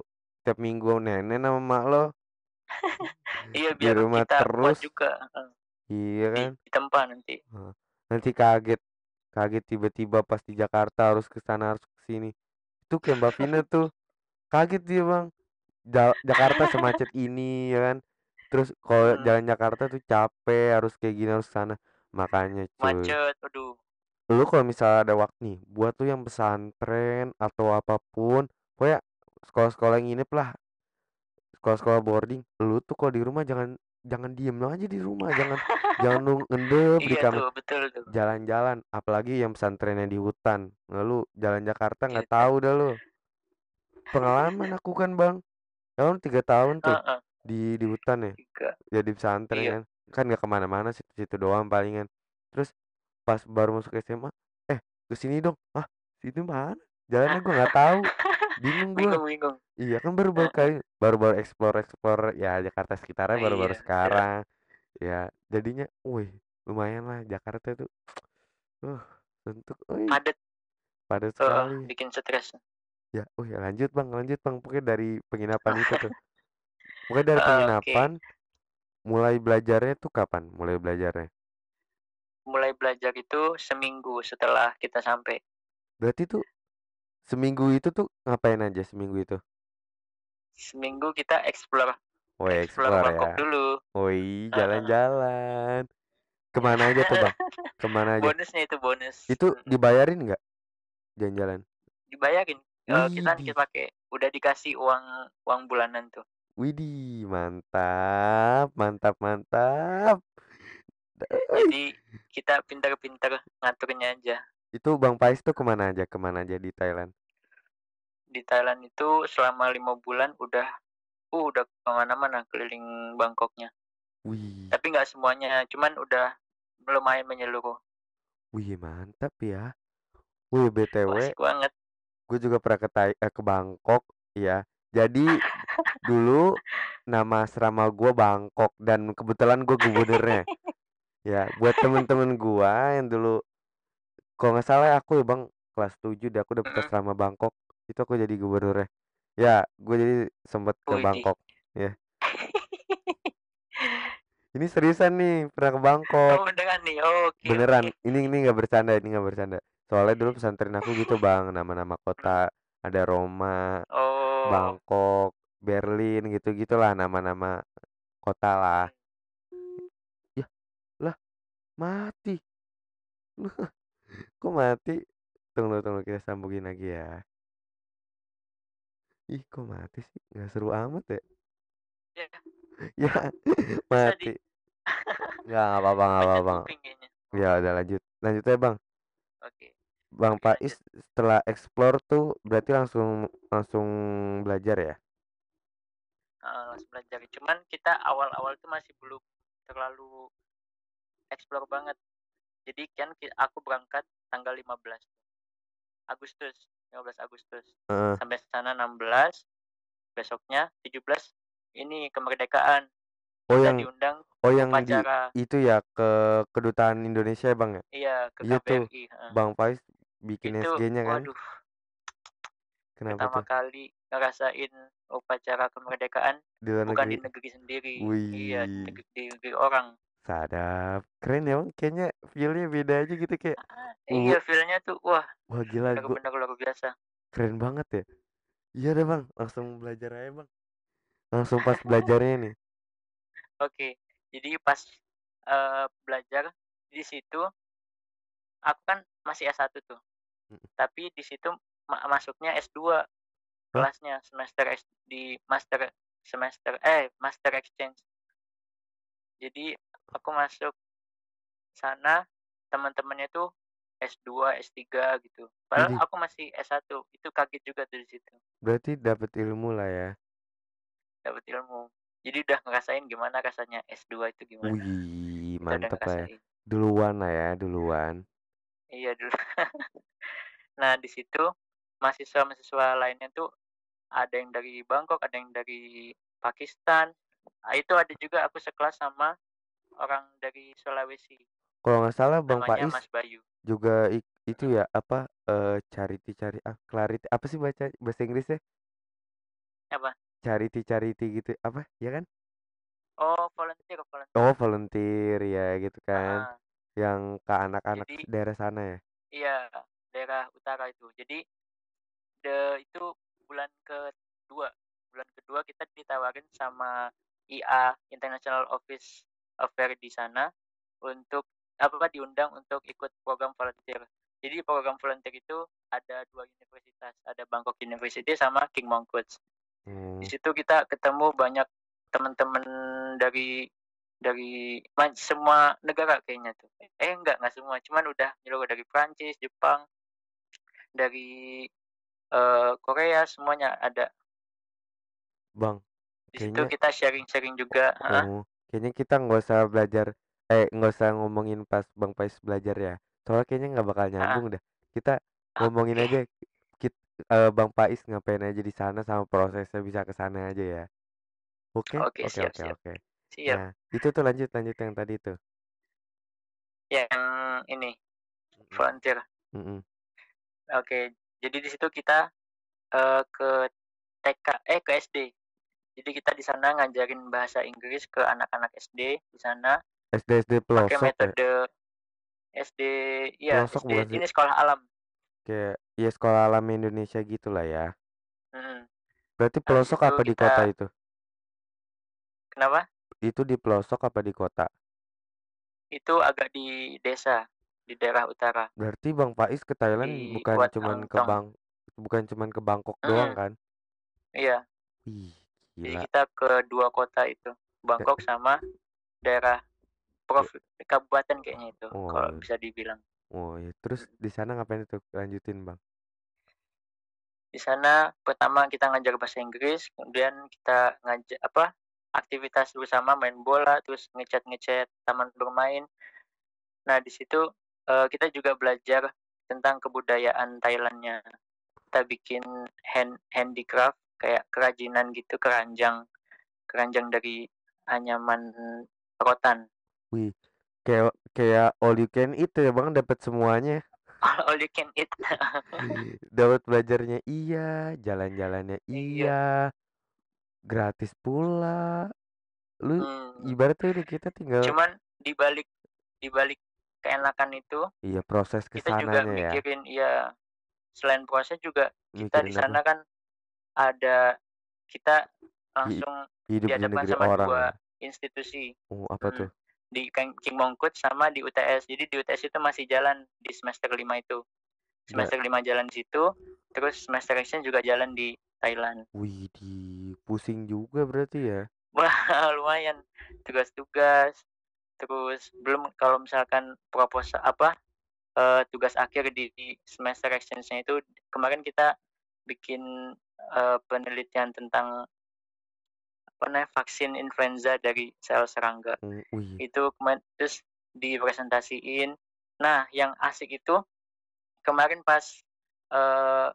tiap minggu nenek sama mak lo. Iya di biar rumah kita kuat terus. juga Heeh. iya di, kan? di tempat nanti. Nanti kaget kaget tiba-tiba pas di Jakarta harus ke sana harus ke sini. Itu kayak Mbak Vina tuh kaget dia bang. Ja- Jakarta semacet ini ya kan? Terus kalau Hmm. jalan Jakarta tuh capek harus kayak gini harus sana. Makanya cuy. Macet aduh lu kalau misalnya ada waktu nih buat tuh yang pesantren atau apa pun pokoknya sekolah-sekolah yang nginep lah sekolah-sekolah boarding lu tuh kalau di rumah jangan jangan diem aja di rumah jangan jangan lu ngendep di iya kamar tuh betul tuh. jalan-jalan apalagi yang pesantrennya di hutan. Lalu jalan Jakarta nggak Iya. tahu dah lu. Pengalaman aku kan bang. Tahun tiga tahun tuh Heeh, di di hutan ya. Jadi pesantren Iya. kan. Kan nggak ke mana-mana situ-situ doang palingan. Terus pas baru masuk SMA eh ke sini dong. Ah situ mana? Jalannya gua nggak tahu. Bingung bingung iya kan baru baru kali baru baru explore explore ya Jakarta sekitarnya baru baru Iya, iya. sekarang. Ya jadinya wih lumayan lah Jakarta tuh. Uh untuk wih. Padat. Padat Heeh, sekali. bikin stres. Ya oh ya lanjut bang lanjut bang. Pokoknya dari penginapan itu tuh. Pokoknya dari Eh, oke. penginapan mulai belajarnya tuh kapan? Mulai belajarnya mulai belajar itu seminggu setelah kita sampai. Berarti tuh seminggu itu tuh ngapain aja seminggu itu? Seminggu kita explore oh ya explore explore Bangkok ya. dulu. Oh iya jalan-jalan. Ke mana aja tuh bang? Ke mana aja? Bonusnya itu bonus. Itu dibayarin nggak jalan-jalan? Dibayarin. Eh, kita kita pakai udah dikasih uang uang bulanan tuh. Widih, mantap, mantap, mantap. Jadi kita pintar-pintar ngaturnya aja Itu Bang Pais tuh ke mana aja, ke mana aja di Thailand? di Thailand itu selama lima bulan udah uh udah ke mana-mana keliling Bangkoknya Wih, tapi nggak semuanya cuman udah lumayan menyeluruh wih mantap ya. Wih BTW, asik banget gue juga pernah ke Thai, eh, ke Bangkok, ya. Jadi Dulu nama asrama gua Bangkok dan kebetulan gua gubernurnya. Ya, buat temen-temen gua yang dulu kalau nggak salah aku ya Bang kelas 7 deh aku dapet Mhm. asrama Bangkok. Itu aku jadi gubernurnya. Ya, gue jadi sempet ke Widih. Bangkok. Ya. Ini seriusan nih, pernah ke Oh Bangkok. beneran nih. Oke Beneran. Ini ini nggak bercanda, ini nggak bercanda. Soalnya dulu pesantren aku gitu Bang, nama-nama kota, ada Roma, Oh. Bangkok, Berlin gitu-gitulah nama-nama kota lah. Mati. Kok mati? Tunggu tunggu kita sambungin lagi ya. Ih, kok mati sih? Nggak seru amat ya? Ya, Ya, di mati. Nggak, nggak apa-apa, nggak apa-apa. Ya udah lanjut. Lanjut aja Bang. Oke. Bang Oke, Pais setelah explore tuh berarti langsung langsung belajar ya? Heeh, langsung belajar. Cuman kita awal-awal tuh masih belum terlalu explore banget. Jadi kan aku berangkat tanggal 15 Agustus, 15 Agustus. Heeh. Sampai sana 16, besoknya 17 ini kemerdekaan. Oh Kita yang diundang oh yang di itu ya ke kedutaan Indonesia ya Bang ya? Iya, ke Iya. KBRI. Bang Pais bikin Itu SG-nya kan? waduh, Kenapa pertama tuh? kali ngerasain upacara kemerdekaan Di bukan di negeri. negeri sendiri. Iya, di Wih, negeri, di negeri orang. Sadap. Keren ya Bang. Kayaknya feel-nya beda aja gitu kayak Iya, feel-nya tuh wah, wah gila gua bener-bener luar biasa. keren banget ya. Iya deh Bang, langsung belajar aja Bang. Langsung pas belajarnya nih. Oke, jadi pas eh, belajar di situ aku kan masih S1 tuh. Mm. Tapi di situ ma- masuknya S2 Hah? kelasnya semester S di master semester eh master exchange. Jadi aku masuk sana teman-temannya tuh S2, S3 gitu. Padahal Widih, aku masih S1. Itu kaget juga tuh di situ. berarti dapat ilmu lah ya. Dapat ilmu. Jadi udah ngerasain gimana rasanya S2 itu gimana. Wih, mantep lah ya. Duluan lah ya, duluan. Iya dulu. Nah, di situ mahasiswa-mahasiswa lainnya tuh ada yang dari Bangkok, ada yang dari Pakistan. Ah, itu ada juga aku sekelas sama orang dari Sulawesi. Kalau nggak salah Bang Namanya Pais Mas Bayu. juga itu ya apa eh charity cari ah clarity apa sih baca bahasa Inggrisnya? Apa? Charity charity gitu apa? Ya kan? Oh, volunteer, volunteer. Oh, volunteer ya gitu kan. Ah, Yang ke anak-anak jadi daerah sana ya. iya daerah utara itu. Jadi the itu bulan kedua, bulan kedua kita ditawarin sama IA International Office Affair di sana untuk apa diundang untuk ikut program volunteer. Jadi program volunteer itu ada dua universitas, ada Bangkok University sama King Mongkut. Hmm. Di situ kita ketemu banyak teman-teman dari dari semua negara kayaknya tuh. Eh enggak, enggak semua, cuman udah nyeluruh dari Prancis, Jepang, dari eh, Korea semuanya ada. Bang, Di situ kayaknya kita sharing-sharing juga. Heeh. oh, kayaknya kita nggak usah belajar eh nggak usah ngomongin pas Bang Pais belajar ya. Soalnya kayaknya nggak bakal Heeh. nyambung dah. Kita ngomongin Oke. aja kit, eh, Bang Pais ngapain aja di sana sama prosesnya bisa ke sana aja ya. Oke, Oke, oke, siap, oke, siap. oke. Siap. Nah, itu tuh lanjut lanjut yang tadi tuh. Yang ini volunteer. mm-mm. Oke, jadi di situ kita eh, ke TK eh ke SD. Jadi kita di sana ngajarin bahasa Inggris ke anak-anak SD di sana SD SD pakai pelosok ya. metode SD ya Pelosok SD bukan ini sekolah alam. Kayak ya sekolah alam Indonesia gitu lah ya. Hmm. Berarti pelosok apa di kota itu? kenapa? Itu di pelosok apa di kota? Itu agak di desa di daerah utara Berarti Bang Pais ke Thailand di bukan Wat cuman ke. Bang bukan cuman ke Bangkok doang Hmm, kan? iya. Ih, Jadi gila. kita ke dua kota itu, Bangkok sama daerah prov kabupaten kayaknya itu Oh, kalau bisa dibilang. oh ya. Terus di sana ngapain itu? Lanjutin Bang. Di sana pertama kita ngajar bahasa Inggris, kemudian kita ngajar apa aktivitas bersama main bola, terus ngecat ngecat taman bermain. Nah di situ eh, kita juga belajar tentang kebudayaan Thailandnya. Kita bikin hand handicraft kayak kerajinan gitu, keranjang keranjang dari anyaman rotan. Wih, kayak kayak all you can eat ya Bang, dapat semuanya. All you can eat. Dapat belajarnya iya, jalan-jalannya Iya. iya, gratis pula. Lu Hmm. ibaratnya udah kita tinggal Cuman di balik di balik keenakan itu, iya proses kita juga ya. mikirin iya, selain proses juga kita di sana kan ada kita langsung di dihadapkan sama orang dua ya. institusi. Oh, apa Hmm. tuh? Di King Mongkut sama di UTS. Jadi di UTS itu masih jalan di semester 5 itu. Ba Semester 5 jalan di situ, terus semester exchange juga jalan di Thailand. Widih, pusing juga berarti ya. Wah, lumayan. Tugas-tugas, terus belum kalau misalkan proposal apa, eee, tugas akhir di di semester exchange-nya itu kemarin kita bikin, eee, penelitian tentang apa namanya, vaksin influenza dari sel serangga. Oh, wih. Itu kemarin terus dipresentasiin. Nah, yang asik itu kemarin pas, eee,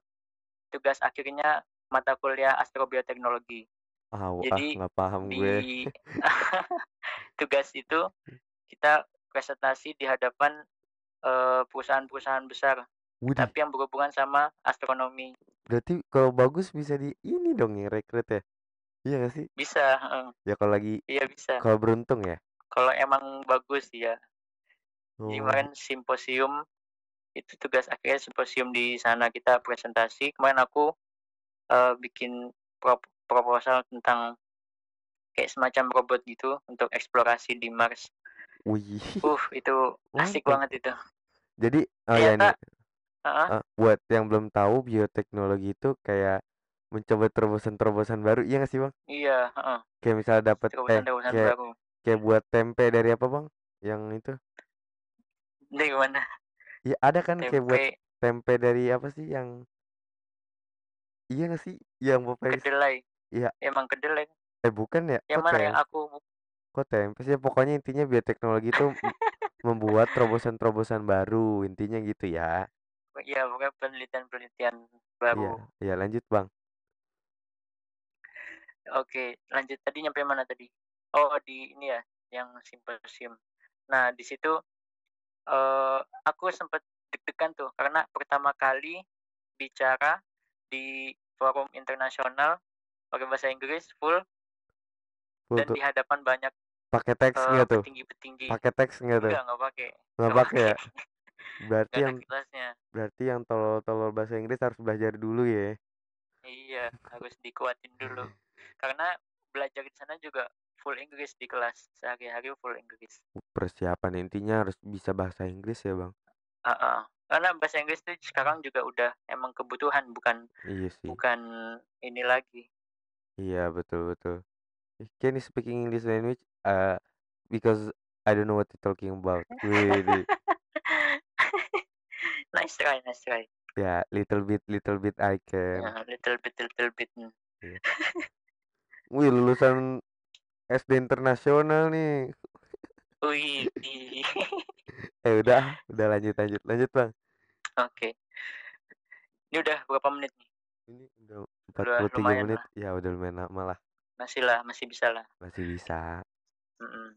tugas akhirnya mata kuliah astrobioteknologi. Ah, ah Jadi nggak paham gue. di tugas itu kita presentasi di hadapan, eee, perusahaan-perusahaan besar, Widih, tapi yang berhubungan sama astronomi. berarti kalau bagus bisa di ini dong ya rekrut ya? Iya nggak sih? Bisa, heeh. Ya kalau lagi Iya bisa. kalau beruntung ya? Kalau emang bagus ya. Jadi Oh. kemarin simposium, itu tugas akhirnya simposium di sana kita presentasi. Kemarin aku, eee, bikin prop proposal tentang kayak semacam robot gitu untuk eksplorasi di Mars. Wih, Uh, itu asik banget itu. Jadi oh ya Ternyata nih, heeh, eee, buat yang belum tahu bioteknologi itu kayak mencoba terobosan-terobosan baru, iya nggak sih, Bang? iya, heeh, Kayak misalnya dapet eh kayak baru. kayak buat tempe dari apa, Bang? Yang itu? Dari mana? Ya ada kan kayak buat Tempe tempe dari apa sih yang iya nggak sih? Yang pokoknya kedelai. iya, Emang kedelai. eh bukan ya? Yang mana yang aku kok tempe sih? Pokoknya intinya bioteknologi itu membuat terobosan-terobosan baru, intinya gitu ya. Iya, pokoknya penelitian-penelitian baru. iya lanjut, Bang. Oke, lanjut tadi nyampe mana tadi? Oh, di ini ya, yang simposium. Nah, di situ, eee, aku sempet deg-degan tuh karena pertama kali bicara di forum internasional pakai bahasa Inggris full Full dan tuh di hadapan banyak, pakai teks eee, nggak tuh? petinggi-petinggi. Pakai teks nggak tuh? Enggak, nggak pakai. Nggak pakai ya? Berarti ada yang kelasnya. berarti yang tolol-tolol bahasa Inggris harus belajar dulu ya? Iya, harus dikuatin dulu. Karena belajar di sana juga full Inggris di kelas, sehari-hari full Inggris. Persiapan intinya harus bisa bahasa Inggris ya, Bang? Heeh. Karena bahasa Inggris tuh sekarang juga udah emang kebutuhan, bukan Iya sih. bukan ini lagi. Iya, betul betul. Can you speaking English language? Uh, because I don't know what you're talking about. Widih. Nice try, nice try. Ya, little bit, little bit I can. Heeh, little bit, little bit. Hmm. Iya. Wih, lulusan SD internasional nih. Widih. Eh udah, udah lanjut lanjut lanjut bang. Oke. Ini udah berapa menit nih? Ini udah 43 lumayan menit. lah. Ya udah lumayan lama lah. Masih lah, masih bisa lah. Masih bisa. Mm-mm.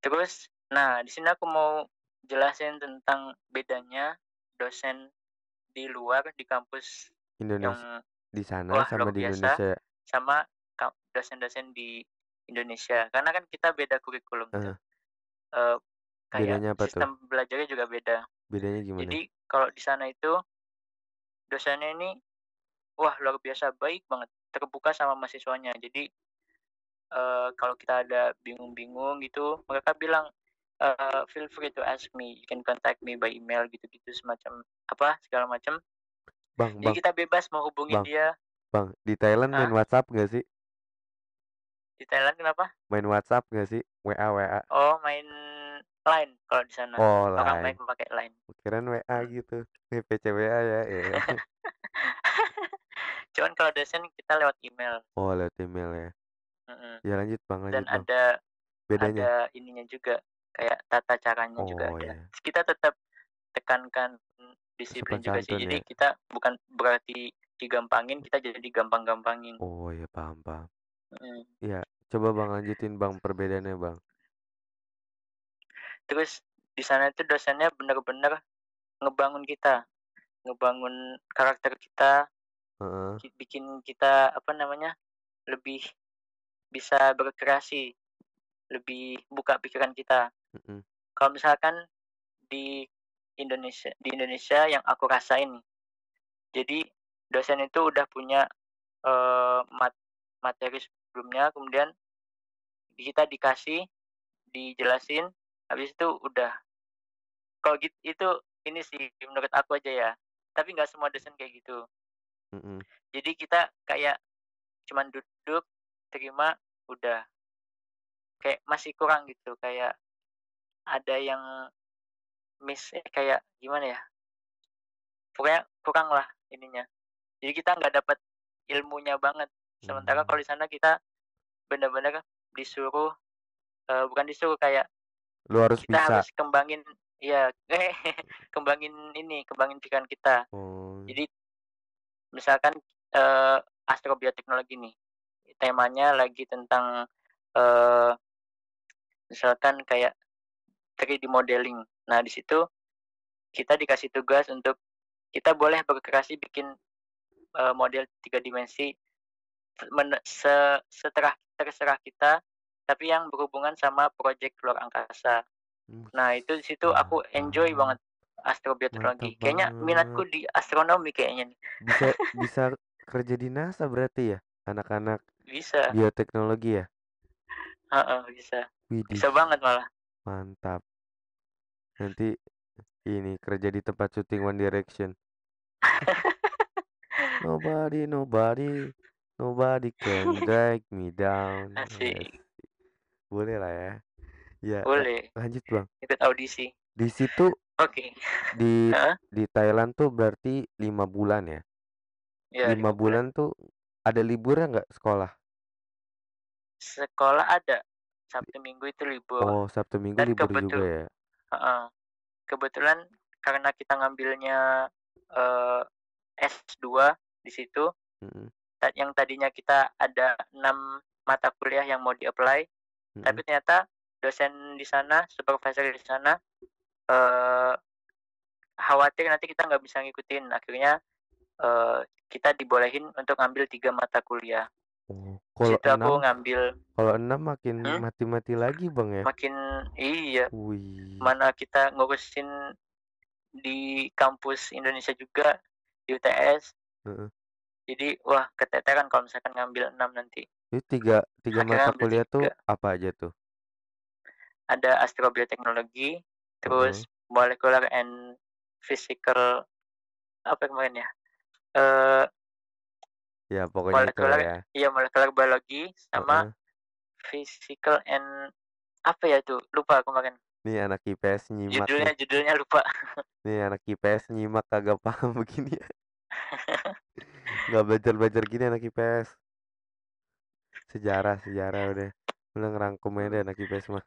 Terus, nah di sini aku mau jelasin tentang bedanya dosen di luar di kampus Indonesia yang di sana wah sama di biasa Indonesia. sama dosen-dosen di Indonesia. Karena kan kita beda kurikulum tuh. Eh, Eh, kayak bedanya apa tuh? sistem belajarnya juga beda. Bedanya gimana? Jadi kalau di sana itu dosennya ini wah luar biasa baik banget, terbuka sama mahasiswanya. Jadi eh, kalau kita ada bingung-bingung gitu, mereka bilang eh, feel free to ask me, you can contact me by email gitu-gitu semacam apa segala macam. Bang, Jadi bang, kita bebas mau hubungin bang, dia. bang. Di Thailand main Hah? WhatsApp nggak sih? Di Thailand kenapa? Main WhatsApp nggak sih? WA WA. Oh main line kalau di sana. Oh, Orang lain. baik memakai line. Kirain WA Hmm. gitu. Nih PC WA ya. ya. Cuman kalau dosen kita lewat email. Oh, lewat email ya. Mm-mm. Ya lanjut bang, Dan lanjut bang. ada Bedanya? ada ininya juga kayak tata caranya juga Oh ada. ya. Kita tetap tekankan disiplin Sopan juga sih. Jadi ya. kita bukan berarti digampangin, kita jadi gampang-gampangin. Oh, ya paham paham. Mhm. Iya, coba Bang lanjutin Bang perbedaannya Bang. Terus di sana itu dosennya bener-bener ngebangun kita, ngebangun karakter kita, ki- bikin kita apa namanya lebih bisa berkreasi, lebih buka pikiran kita. Mm-mm. Kalau misalkan di Indonesia, di Indonesia yang aku rasain nih, jadi dosen itu udah punya eh, mat- materi sebelumnya, kemudian kita dikasih, dijelasin, habis itu udah. Kalau gitu itu ini sih menurut aku aja ya. Tapi nggak semua dosen kayak gitu. Mm-mm. Jadi kita kayak cuman duduk, terima, udah. Kayak masih kurang gitu, kayak ada yang miss, eh, kayak gimana ya? Pokoknya kurang lah ininya. Jadi kita nggak dapat ilmunya banget. Sementara Hmm. kalau di sana kita benar-benar disuruh, eh, bukan disuruh kayak Lu harus kita bisa. harus kembangin, ya, kembangin ini, kembangin pikiran kita. Oh. Jadi misalkan eh, astrobioteknologi nih, temanya lagi tentang eh, misalkan kayak 3D modeling. Nah di situ kita dikasih tugas untuk kita boleh berkreasi bikin eh, model tiga dimensi men- se- seterah terserah kita, tapi yang berhubungan sama proyek luar angkasa. Hmm, Nah itu di situ aku enjoy banget. Mantap Kayaknya minatku di astronomi kayaknya nih. Bisa bisa kerja di NASA berarti ya anak-anak Bisa, bioteknologi ya. Heeh, bisa, Widih, bisa banget malah. Mantap. Nanti ini kerja di tempat syuting One Direction. Nobody, nobody, nobody can drag me down. Asik. Yes. Boleh lah ya. Ya, la- Boleh lanjut Bang. ikut audisi. Di situ Oke, di Heeh. di Thailand tuh berarti lima bulan ya. ya Lima bulan tuh ada liburnya nggak sekolah? Sekolah ada Sabtu Minggu itu libur. Oh, Sabtu Minggu Dan libur juga kebetul- ya. Heeh. Kebetulan karena kita ngambilnya eh, S2 di situ, Mm-mm, ta- yang tadinya kita ada enam mata kuliah yang mau di-apply, mm-mm. tapi ternyata dosen di sana, supervisor di sana eh khawatir nanti kita nggak bisa ngikutin. Akhirnya eh, kita dibolehin untuk ngambil tiga mata kuliah. Oh, kalau situ aku enam, ngambil kalau enam makin Hmm? mati-mati lagi Bang ya. makin iya Wih. mana kita ngurusin di kampus Indonesia juga di UTS. Heeh. Jadi wah keteteran kalau misalkan ngambil 6 nanti. Itu tiga tiga Akhirnya mata kuliah tuh tiga. apa aja tuh? Ada astrobiotechnology, terus molecular and physical apa kemarin ya? Eh Ya pokoknya itu Molekular- ya. iya molecular biology sama Heeh. physical and apa ya tuh? Lupa kemarin. Nih anak IPS nyimak Judulnya nih. judulnya lupa. Nih anak IPS nyimak kagak paham begini ya. Nggak belajar-belajar gini anak IPS. Sejarah, sejarah udah. Udah ngerangkum aja anak IPS mah.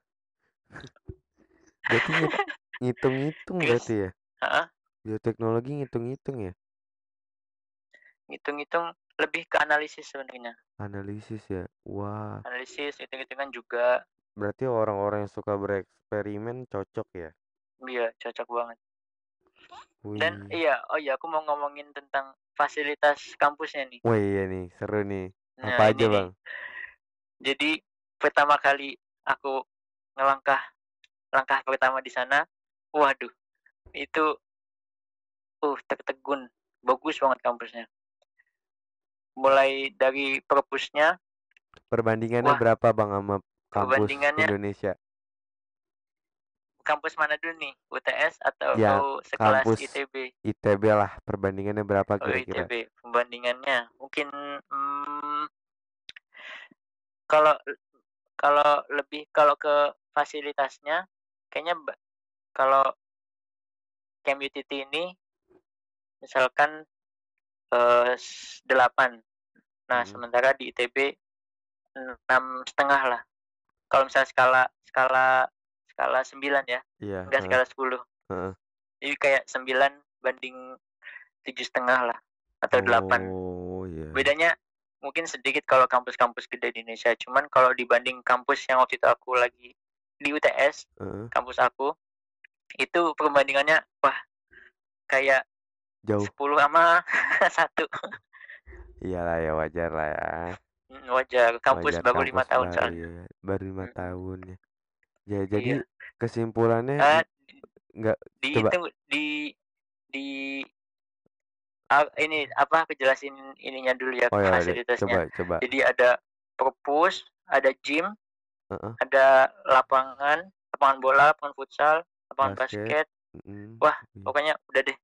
Berarti ngit- ngitung-ngitung berarti ya. Heeh. Bioteknologi ngitung-ngitung ya. Ngitung-ngitung lebih ke analisis sebenarnya. Analisis ya. Wah, Analisis, hitung-hitungan juga. berarti orang-orang yang suka bereksperimen cocok ya. Iya, cocok banget. Dan Wih. iya, oh iya aku mau ngomongin tentang fasilitas kampusnya nih. Wah iya nih, seru nih. Nah, Apa aja nih. bang? Jadi pertama kali aku ngelangkah langkah pertama di sana, waduh, itu uh tertegun, bagus banget kampusnya. Mulai dari perpusnya, Perbandingannya Wah, berapa bang sama kampus perbandingannya- Indonesia? kampus mana dulu nih? UTS atau Ya, sekelas kampus ITB? ITB lah, perbandingannya berapa Oh, kira-kira? ITB. Pembandingannya mungkin hmm, kalau kalau lebih kalau ke fasilitasnya kayaknya kalau Camp UTT ini misalkan eh, s- 8. Nah, Mm. sementara di ITB enam setengah lah. Kalau misalnya skala skala skala 9 ya, Iya. enggak heeh, skala 10. heeh. Jadi kayak 9 banding tujuh setengah lah. atau delapan. Oh, iya. Bedanya mungkin sedikit kalau kampus-kampus gede di Indonesia. Cuman kalau dibanding kampus yang waktu itu aku lagi di UTS, Heeh. kampus aku, itu perbandingannya wah kayak Jauh. 10 sama satu. Iyalah ya wajar lah ya. Hmm, Wajar, kampus Wajar baru lima tahun soalnya. ya. Baru lima Hmm. tahun ya. Ya jadi Iya. kesimpulannya Ah, nggak di coba itu di di ah, ini apa kejelasin ininya dulu ya oh ya udah, coba fasilitasnya. coba Jadi ada perpus, ada gym, Heeh. ada lapangan, lapangan bola, lapangan futsal, lapangan Basket. basket. Mm, Wah, iya. pokoknya udah deh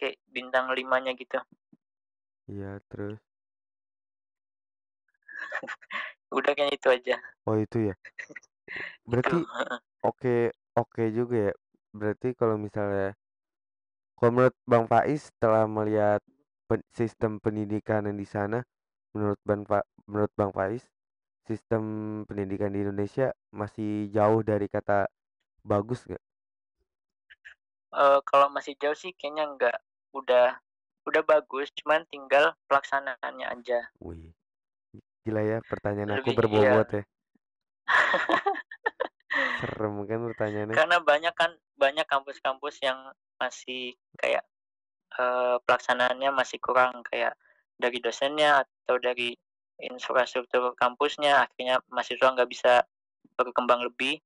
kayak bintang limanya gitu. Iya terus Udah kayaknya itu aja. oh itu ya berarti Itu. heeh. oke oke juga ya berarti kalau misalnya kalau menurut Bang Faiz setelah melihat pen- sistem pendidikan yang di sana menurut Bang Fa menurut Bang Faiz sistem pendidikan di Indonesia masih jauh dari kata bagus nggak? Eh, kalau masih jauh sih kayaknya enggak. Udah udah bagus, cuman tinggal pelaksanaannya aja. Wih, gila ya pertanyaan aku Lebih iya. berbobot ya. Serem kan pertanyaannya. Karena banyak kan banyak kampus-kampus yang masih kayak eh, pelaksanaannya masih kurang kayak dari dosennya atau dari infrastruktur kampusnya akhirnya mahasiswa nggak bisa berkembang lebih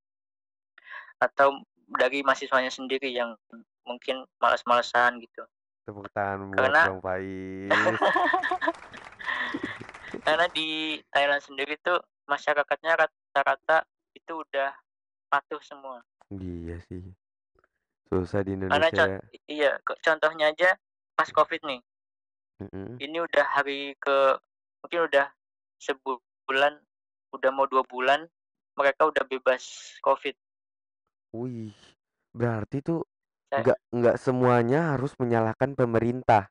atau dari mahasiswanya sendiri yang mungkin malas-malasan gitu. Tepuk tangan buat Karena- Bang Faiz. Karena di Thailand sendiri tuh masyarakatnya rata-rata itu udah patuh semua. Iya sih. Susah di Karena Indonesia con- ya. iya, ke- contohnya aja pas Covid nih. Mm-mm. Ini udah hari ke mungkin udah sebulan, udah mau dua bulan mereka udah bebas Covid. Wih, berarti tuh nggak nggak semuanya harus menyalahkan pemerintah.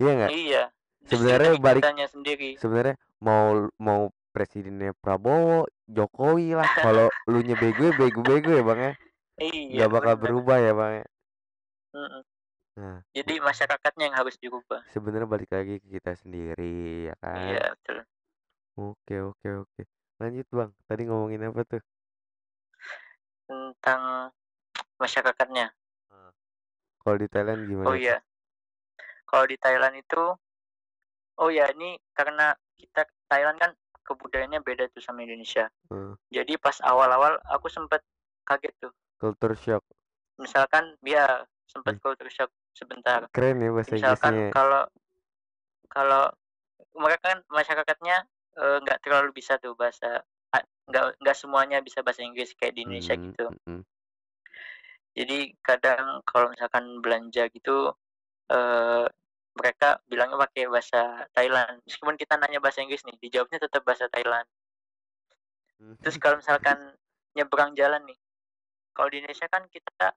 Iya nggak? Iya. Sebenarnya balik- sendiri. Sebenarnya mau mau presidennya Prabowo, Jokowi lah. Kalau lu nya bego ya bego-bego ya bang ya. Iya. Nggak bakal bener. berubah ya bang ya. Mm-mm. Nah, Jadi masyarakatnya yang harus dirubah. sebenarnya balik lagi ke kita sendiri ya kan. Iya, betul. Oke oke oke. Lanjut bang. Tadi ngomongin apa tuh? Tentang masyarakatnya. Kalau di Thailand gimana? Oh iya. Kalau di Thailand itu Oh ya, ini karena kita Thailand kan kebudayaannya beda tuh sama Indonesia. Hmm. Jadi pas awal-awal aku sempet kaget tuh. Culture shock. Misalkan dia sempet Hmm. culture shock sebentar. Keren ya bahasa Misalkan Inggrisnya. kalau kalau mereka kan masyarakatnya eh, nggak terlalu bisa tuh bahasa ah, nggak nggak semuanya bisa bahasa Inggris kayak di Indonesia Hmm, gitu. mm-mm. Jadi kadang kalau misalkan belanja gitu eh mereka bilangnya pakai bahasa Thailand. Meskipun kita nanya bahasa Inggris nih, dijawabnya tetap bahasa Thailand. Hmm. Terus kalau misalkan nyebrang jalan nih, kalau di Indonesia kan kita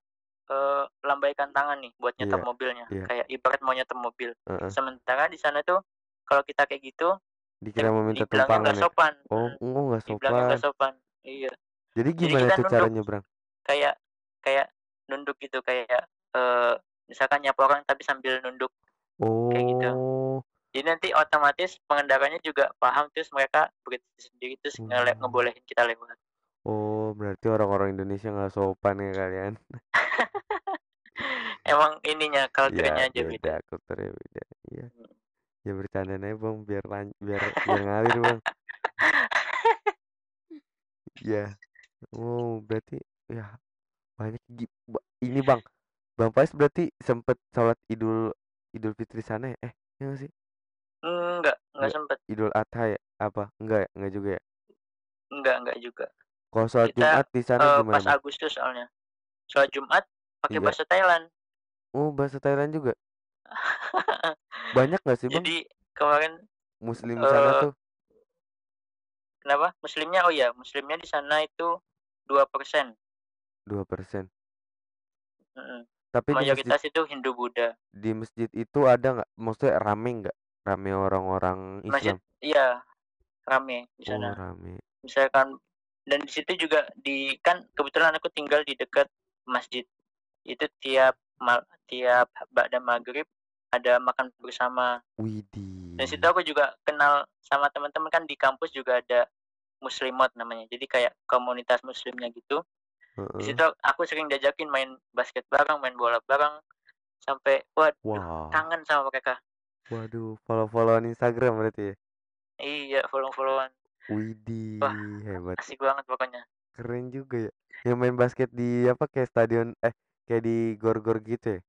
eh, lambaikan tangan nih buat nyetok Iya, mobilnya, iya. kayak ibarat mau nyetok mobil. Heeh. Sementara di sana tuh kalau kita kayak gitu, Dikira mau minta dibilangnya tumpangan nggak ya. sopan. Oh, enggak nggak dibilangnya sopan. nggak sopan. Iya. Jadi gimana kita tuh cara nyebrang? Kayak kayak nunduk gitu kayak eh misalkan nyapa orang tapi sambil nunduk kayak gitu. Oh, Jadi nanti otomatis pengendaranya juga paham terus mereka berhenti sendiri terus Hmm. ngebolehin kita lewat. oh berarti orang-orang Indonesia nggak sopan ya kalian? Emang ininya culture-nya Ya aja beda. beda, kulturnya beda. Iya. Hmm. Ya bercanda aja bang, biar lan biar biar ngalir bang. Ya. Oh berarti ya banyak ini bang. Bang Faiz berarti sempet sholat Idul Idul Fitri sana ya? Eh, ya nggak sih? Enggak, enggak Nggak. sempet. Idul Adha ya? Apa? Enggak ya? Enggak juga ya? Enggak, enggak juga. Kalau sholat Kita Jumat di sana eh, gimana pas bang? Agustus soalnya. Sholat Jumat pakai Iya. bahasa Thailand. Oh bahasa Thailand juga? Banyak nggak sih bang Jadi kemarin Muslim di sana eh, tuh? kenapa? Muslimnya oh ya, muslimnya di sana itu 2%. Dua persen. Mm-mm. Tapi di masjid Mayoritas itu Hindu Buddha. di masjid itu ada nggak? Maksudnya rame nggak? Rame orang-orang Masjid Islam? iya rame di Oh sana. rame. Misalkan dan di situ juga di kan kebetulan aku tinggal di dekat masjid. Itu tiap mal, tiap ba'da maghrib ada makan bersama Widih. dan situ aku juga kenal sama teman-teman kan di kampus juga ada muslimot namanya jadi kayak komunitas muslimnya gitu Heeh. di situ aku sering diajakin main basket bareng main bola bareng sampai wah Wah. kangen sama mereka Waduh, follow-followan Instagram berarti ya? iya follow followan Widih, Wah. hebat. asik banget pokoknya Keren juga ya. Yang main basket di apa kayak stadion eh kayak di gor-gor gitu ya?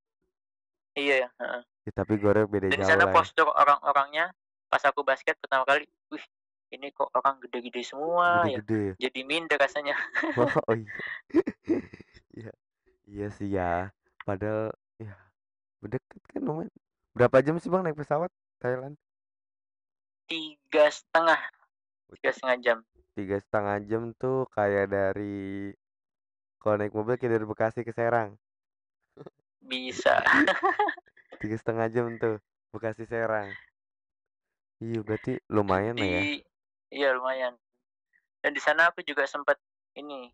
iya heeh. Ya, tapi gornya beda dan di jauh sana lah. ya. postur orang-orangnya pas aku basket pertama kali wih ini kok orang gede-gede semua ya Gede-gede ya. jadi minder rasanya Oh iya. Iya. Iya sih ya. Padahal ya deket kan lumayan. Berapa jam sih Bang naik pesawat Thailand? tiga setengah tiga setengah jam Tiga setengah jam tuh kayak dari kalau naik mobil kayak dari Bekasi ke Serang. bisa Tiga setengah jam tuh Bekasi Serang. Iya berarti lumayan lah ya. Iya lumayan dan di sana aku juga sempat ini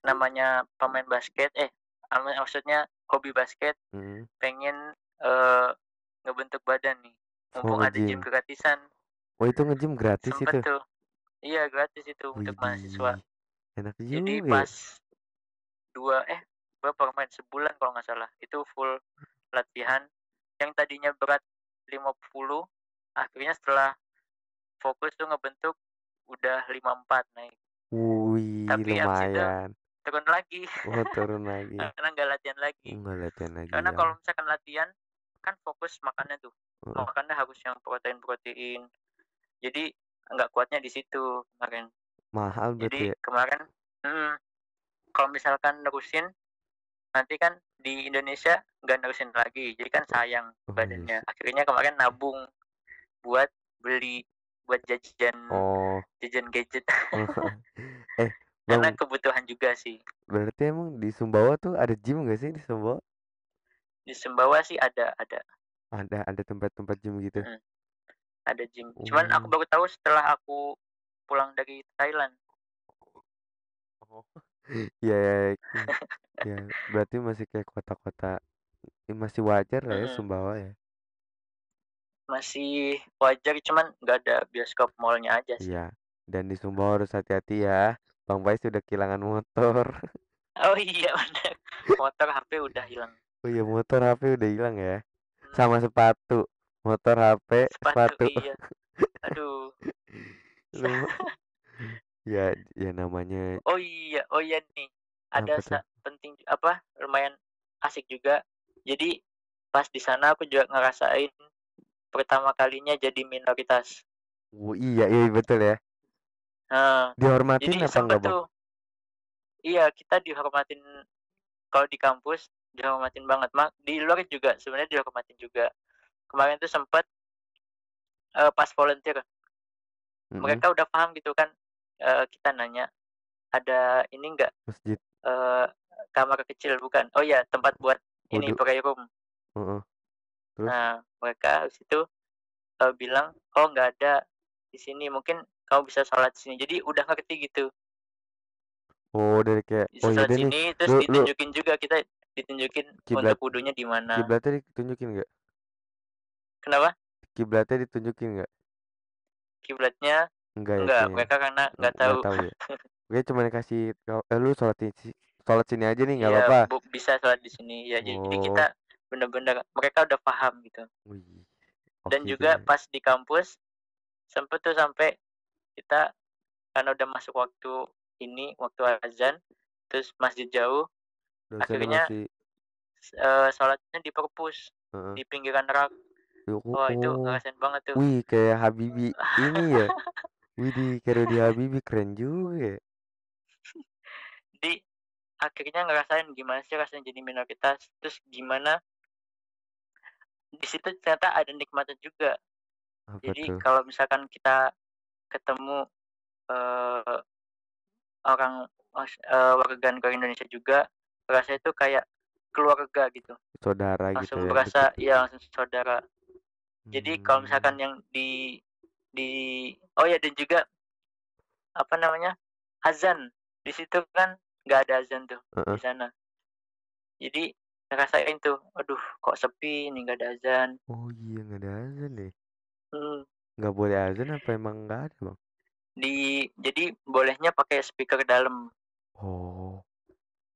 namanya pemain basket eh maksudnya hobi basket Mm. pengen eh, ngebentuk badan nih Oh, mumpung ada nge-gym. gym gratisan Oh itu nge-gym gratis sempet itu. tuh iya gratis itu untuk mahasiswa. Enak jadi juga ya. pas dua eh berapa kemarin sebulan kalau nggak salah itu full latihan yang tadinya berat 50 akhirnya setelah fokus tuh ngebentuk udah 54 naik Wih, Tapi abis itu lumayan. turun lagi Oh, turun lagi. karena nggak latihan lagi Enggak latihan lagi karena ya. kalau misalkan latihan kan fokus makannya tuh Heeh. makannya harus yang protein protein jadi nggak kuatnya di situ kemarin Mahal berarti jadi ya. kemarin hmm, kalau misalkan nerusin nanti kan di Indonesia nggak nerusin lagi jadi kan sayang Oh, iya badannya akhirnya kemarin nabung buat beli buat jajan Oh. jajan gadget eh, karena Bang, kebutuhan juga sih berarti emang di Sumbawa tuh ada gym gak sih di Sumbawa? di Sumbawa sih ada ada Ada ada tempat-tempat gym gitu. Mm. ada gym cuman aku Oh. baru tahu setelah aku pulang dari Thailand Oh. Ya, ya, ya. Berarti masih kayak kota-kota ya masih wajar lah ya Mm-mm. Sumbawa ya. Masih wajar cuman nggak ada bioskop mallnya aja sih Iya. Dan di Sumbawa harus hati-hati ya. Bang Faiz sudah kehilangan motor. oh iya benar motor HP udah hilang Oh iya, motor HP udah hilang ya. Hmm, Sama sepatu. Motor HP, sepatu sepatu. iya aduh ya ya namanya oh iya oh iya nih ada sa- penting apa lumayan asik juga jadi pas di sana aku juga ngerasain pertama kalinya jadi minoritas. Oh iya, iya betul ya. nah, Dihormatin jadi apa enggak, Bang? tuh? Iya kita dihormatin kalau di kampus dihormatin banget. Mak di luar juga sebenarnya dihormatin juga. Kemarin tuh sempet eh, pas volunteer. Mm-mm, mereka udah paham gitu kan eh, kita nanya ada ini enggak? Masjid. eh, kamar kecil bukan. Oh ya tempat buat ini prayer room Heeh. Terus? nah mereka habis itu eh, bilang oh nggak ada di sini mungkin kamu bisa sholat di sini jadi udah ngerti gitu Oh, dari kayak bisa oh iya sholat deh nih. sini terus Lu lu ditunjukin juga kita ditunjukin kiblat untuk wudhunya di mana kiblatnya ditunjukin enggak? kenapa Kiblatnya ditunjukin enggak? kiblatnya Enggak ya enggak kayaknya. mereka karena nggak Enggak tahu tahu ya. Gue cuma dikasih kau- eh, lu sholat di sholat sini aja nih nggak Iya, apa-apa. bisa sholat di sini ya jadi Oh. kita bener-bener mereka udah paham gitu Wih. dan juga deh. pas di kampus sempet tuh sampai kita karena udah masuk waktu ini waktu azan terus masjid jauh Dosennya akhirnya masih eh, sholatnya di perpus heeh. di pinggiran rak wah itu ngerasain banget tuh Wih, kayak Habibi ini ya. Wih, di kayak di Habibi keren juga ya. di akhirnya ngerasain gimana sih rasanya jadi minoritas terus gimana di situ ternyata ada nikmatnya juga Apa jadi tuh? kalau misalkan kita ketemu eh, orang eh, warga negara Indonesia juga rasanya itu kayak keluarga gitu Saudara gitu langsung ya, berasa deket. ya langsung saudara jadi kalau misalkan Hmm. yang di di oh ya dan juga apa namanya azan di situ kan nggak ada azan tuh Heeh. di sana jadi ngerasain tuh, aduh kok sepi nih nggak ada azan. Oh iya nggak ada azan deh. Hmm. Nggak boleh azan apa emang nggak ada bang? Di jadi bolehnya pakai speaker dalam. Oh,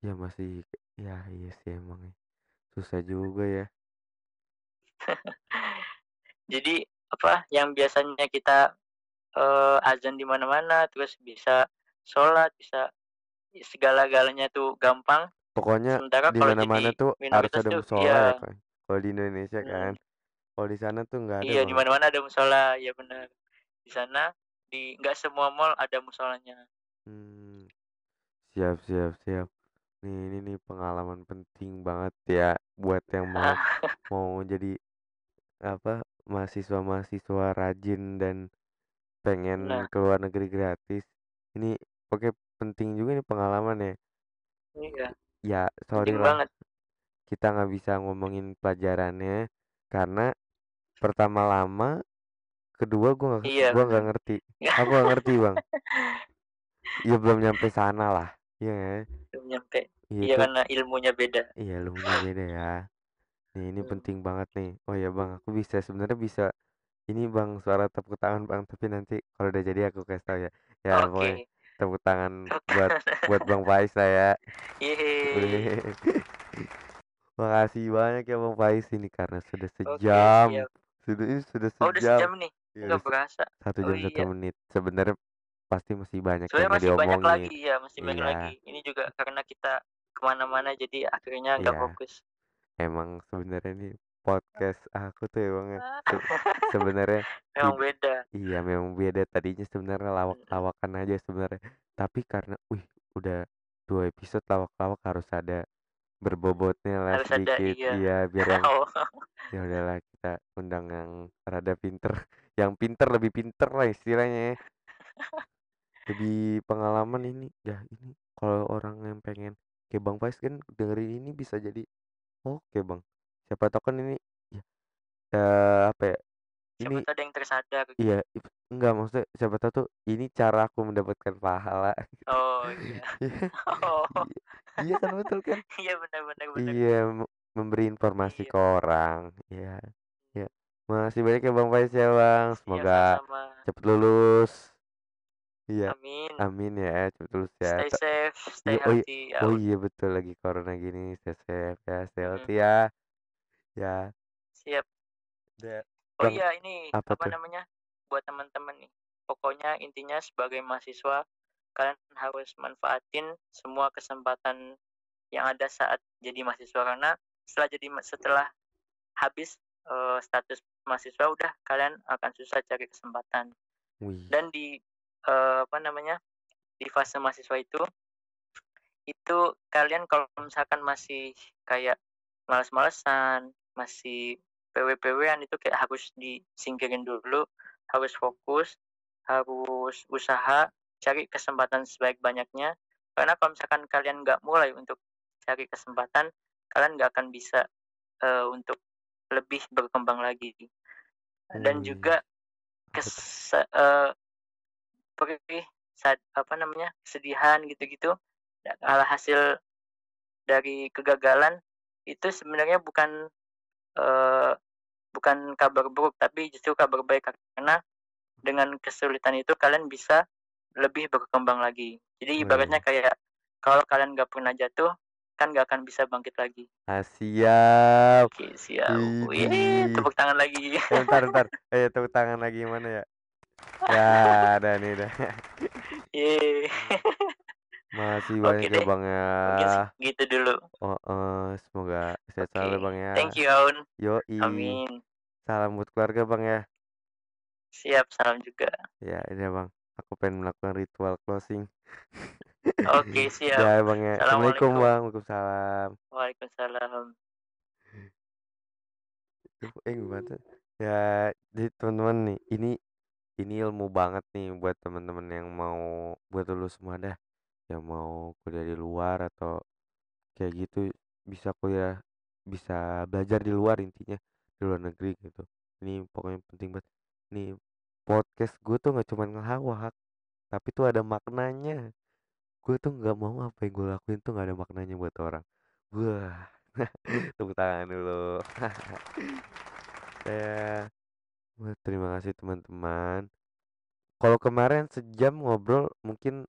ya masih ya iya sih emang ya. Susah juga ya. Jadi apa yang biasanya kita uh, azan di mana-mana terus bisa sholat bisa segala-galanya tuh gampang. Pokoknya Sementara di kalau mana-mana tuh harus minoritas ada tuh musola iya. ya kan. Kalau di Indonesia kan. Hmm, Kalau di sana tuh nggak ada iya di mana-mana ada musola, ya benar. Di sana di nggak semua mall ada musolanya. Hmm, siap siap siap. Nih ini nih pengalaman penting banget ya buat yang mau mau jadi apa mahasiswa-mahasiswa rajin dan pengen Nah, ke luar negeri gratis. Ini oke penting juga nih pengalaman ya. iya, Ya sorry penting lah banget. kita nggak bisa ngomongin pelajarannya karena pertama lama, kedua gua nggak Iya, gua nggak ngerti. Aku nggak ngerti bang. Ya belum nyampe sana lah. Iya kan? Belum nyampe. Iya Iya itu karena ilmunya beda. iya ilmunya beda ya. Nih ini Hmm. penting banget nih. Oh ya bang, aku bisa sebenarnya bisa ini bang suara tepuk tangan bang tapi nanti kalau udah jadi aku kasih tau ya. Ya pokoknya Oke. Tepuk tangan buat buat bang Faiz lah ya. Yeay. Makasih banyak ya bang Faiz ini karena sudah sejam. siap. Sudah ini sudah Oh, udah sejam. sejam nih. Iya Nggak udah se- berasa. satu Oh jam satu iya. menit. Sebenarnya pasti masih banyak yang Sebenarnya mau masih banyak diomongin. lagi ya, masih banyak Iya. lagi. Ini juga karena kita ke mana-mana jadi akhirnya nggak Iya. fokus. Emang sebenarnya nih podcast aku tuh emang ya, se- sebenarnya Memang beda. iya memang beda tadinya sebenarnya lawak-lawakan aja sebenarnya. Tapi karena wih udah dua episode lawak-lawak harus ada berbobotnya lah Harus ada sedikit. iya. Iya biar yang Oh, ya udahlah kita undang yang rada pinter, yang pinter lebih pinter lah istilahnya. ya. Lebih pengalaman ini ya ini kalau orang yang pengen kayak Bang Faiz kan dengerin ini bisa jadi oke Bang. Siapa tahu kan ini ya eh, apa ya siapa ini tahu ada yang tersadar gitu. iya enggak maksudnya siapa tahu tuh ini cara aku mendapatkan pahala gitu. Oh iya. Iya Oh iya iya kan betul kan iya benar-benar benar. iya m- memberi informasi Iya. ke orang iya ya makasih banyak ya Bang Faiz ya Bang Iya semoga sama-sama. cepet lulus iya Amin. amin ya cepet lulus ya Stay Ta- safe, stay iya oh iya healthy. oh out. iya betul lagi corona gini stay safe ya stay healthy ya ya Siap. Oh Bang iya ini apa apa tuh namanya? Buat teman-teman nih. Pokoknya intinya sebagai mahasiswa kalian harus manfaatin semua kesempatan yang ada saat jadi mahasiswa karena setelah jadi setelah habis eh, status mahasiswa udah kalian akan susah cari kesempatan wih dan di eh, apa namanya di fase mahasiswa itu itu kalian kalau misalkan masih kayak males-malesan masih PW-PW-an itu kayak harus disingkirin dulu harus fokus harus usaha cari kesempatan sebaik banyaknya karena kalau misalkan kalian nggak mulai untuk cari kesempatan kalian nggak akan bisa eh, untuk lebih berkembang lagi. Dan wih juga kes tuh eh, perih sad, apa namanya kesedihan gitu-gitu ala hasil dari kegagalan itu sebenarnya bukan eh, bukan kabar buruk tapi justru kabar baik. Karena dengan kesulitan itu kalian bisa lebih berkembang lagi. Jadi ibaratnya wih kayak kalau kalian nggak pernah jatuh kan nggak akan bisa bangkit lagi. Ah, siap. Oke siap. Wih, widih tepuk tangan lagi. Eh, ntar ntar eh tepuk tangan lagi gimana ya? Ya ada nih dah Yeay. Makasih oke banyak ya deh Bang ya. mungkin segitu dulu Oh, eh, semoga sehat oke selalu Bang ya. thank you Aun Yoi. amin Salam buat keluarga Bang ya. siap salam juga Ya, ini ya Bang. Aku pengen melakukan ritual closing. oke siap Ya Bang ya. Assalamualaikum Bang. Waalaikumsalam. waalaikumsalam Eh gimana? Ya, jadi teman-teman nih, ini ini ilmu banget nih buat teman-teman yang mau buat lulus semua dah. Yang mau kuliah di luar atau kayak gitu bisa kuliah bisa belajar di luar intinya di luar negeri gitu ini pokoknya penting banget nih podcast gue tuh nggak cuma ngelawak tapi tuh ada maknanya gue tuh nggak mau apa yang gue lakuin tuh nggak ada maknanya buat orang wah Tepuk tangan dulu. Saya terima kasih teman-teman. Kalau kemarin sejam ngobrol mungkin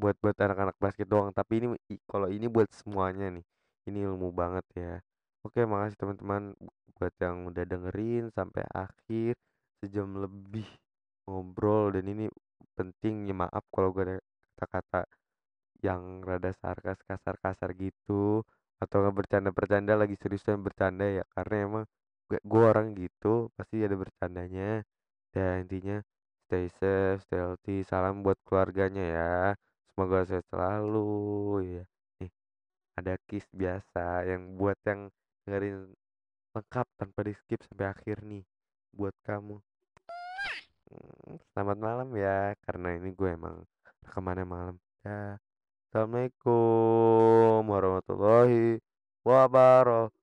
buat buat anak-anak basket doang, tapi ini kalau ini buat semuanya nih. Ini ilmu banget ya. Oke, makasih teman-teman buat yang udah dengerin sampai akhir sejam lebih ngobrol dan ini penting ya maaf kalau gue ada kata-kata yang rada sarkas kasar-kasar gitu atau nggak bercanda-bercanda lagi seriusan bercanda ya karena emang gue, gue orang gitu pasti ada bercandanya dan intinya stay safe stay healthy salam buat keluarganya ya semoga sehat selalu ya nih ada kiss biasa yang buat yang dengerin lengkap tanpa di skip sampai akhir nih buat kamu. Hmm, selamat malam ya karena ini gue emang rekamannya malam. Ya Assalamualaikum warahmatullahi wabarakatuh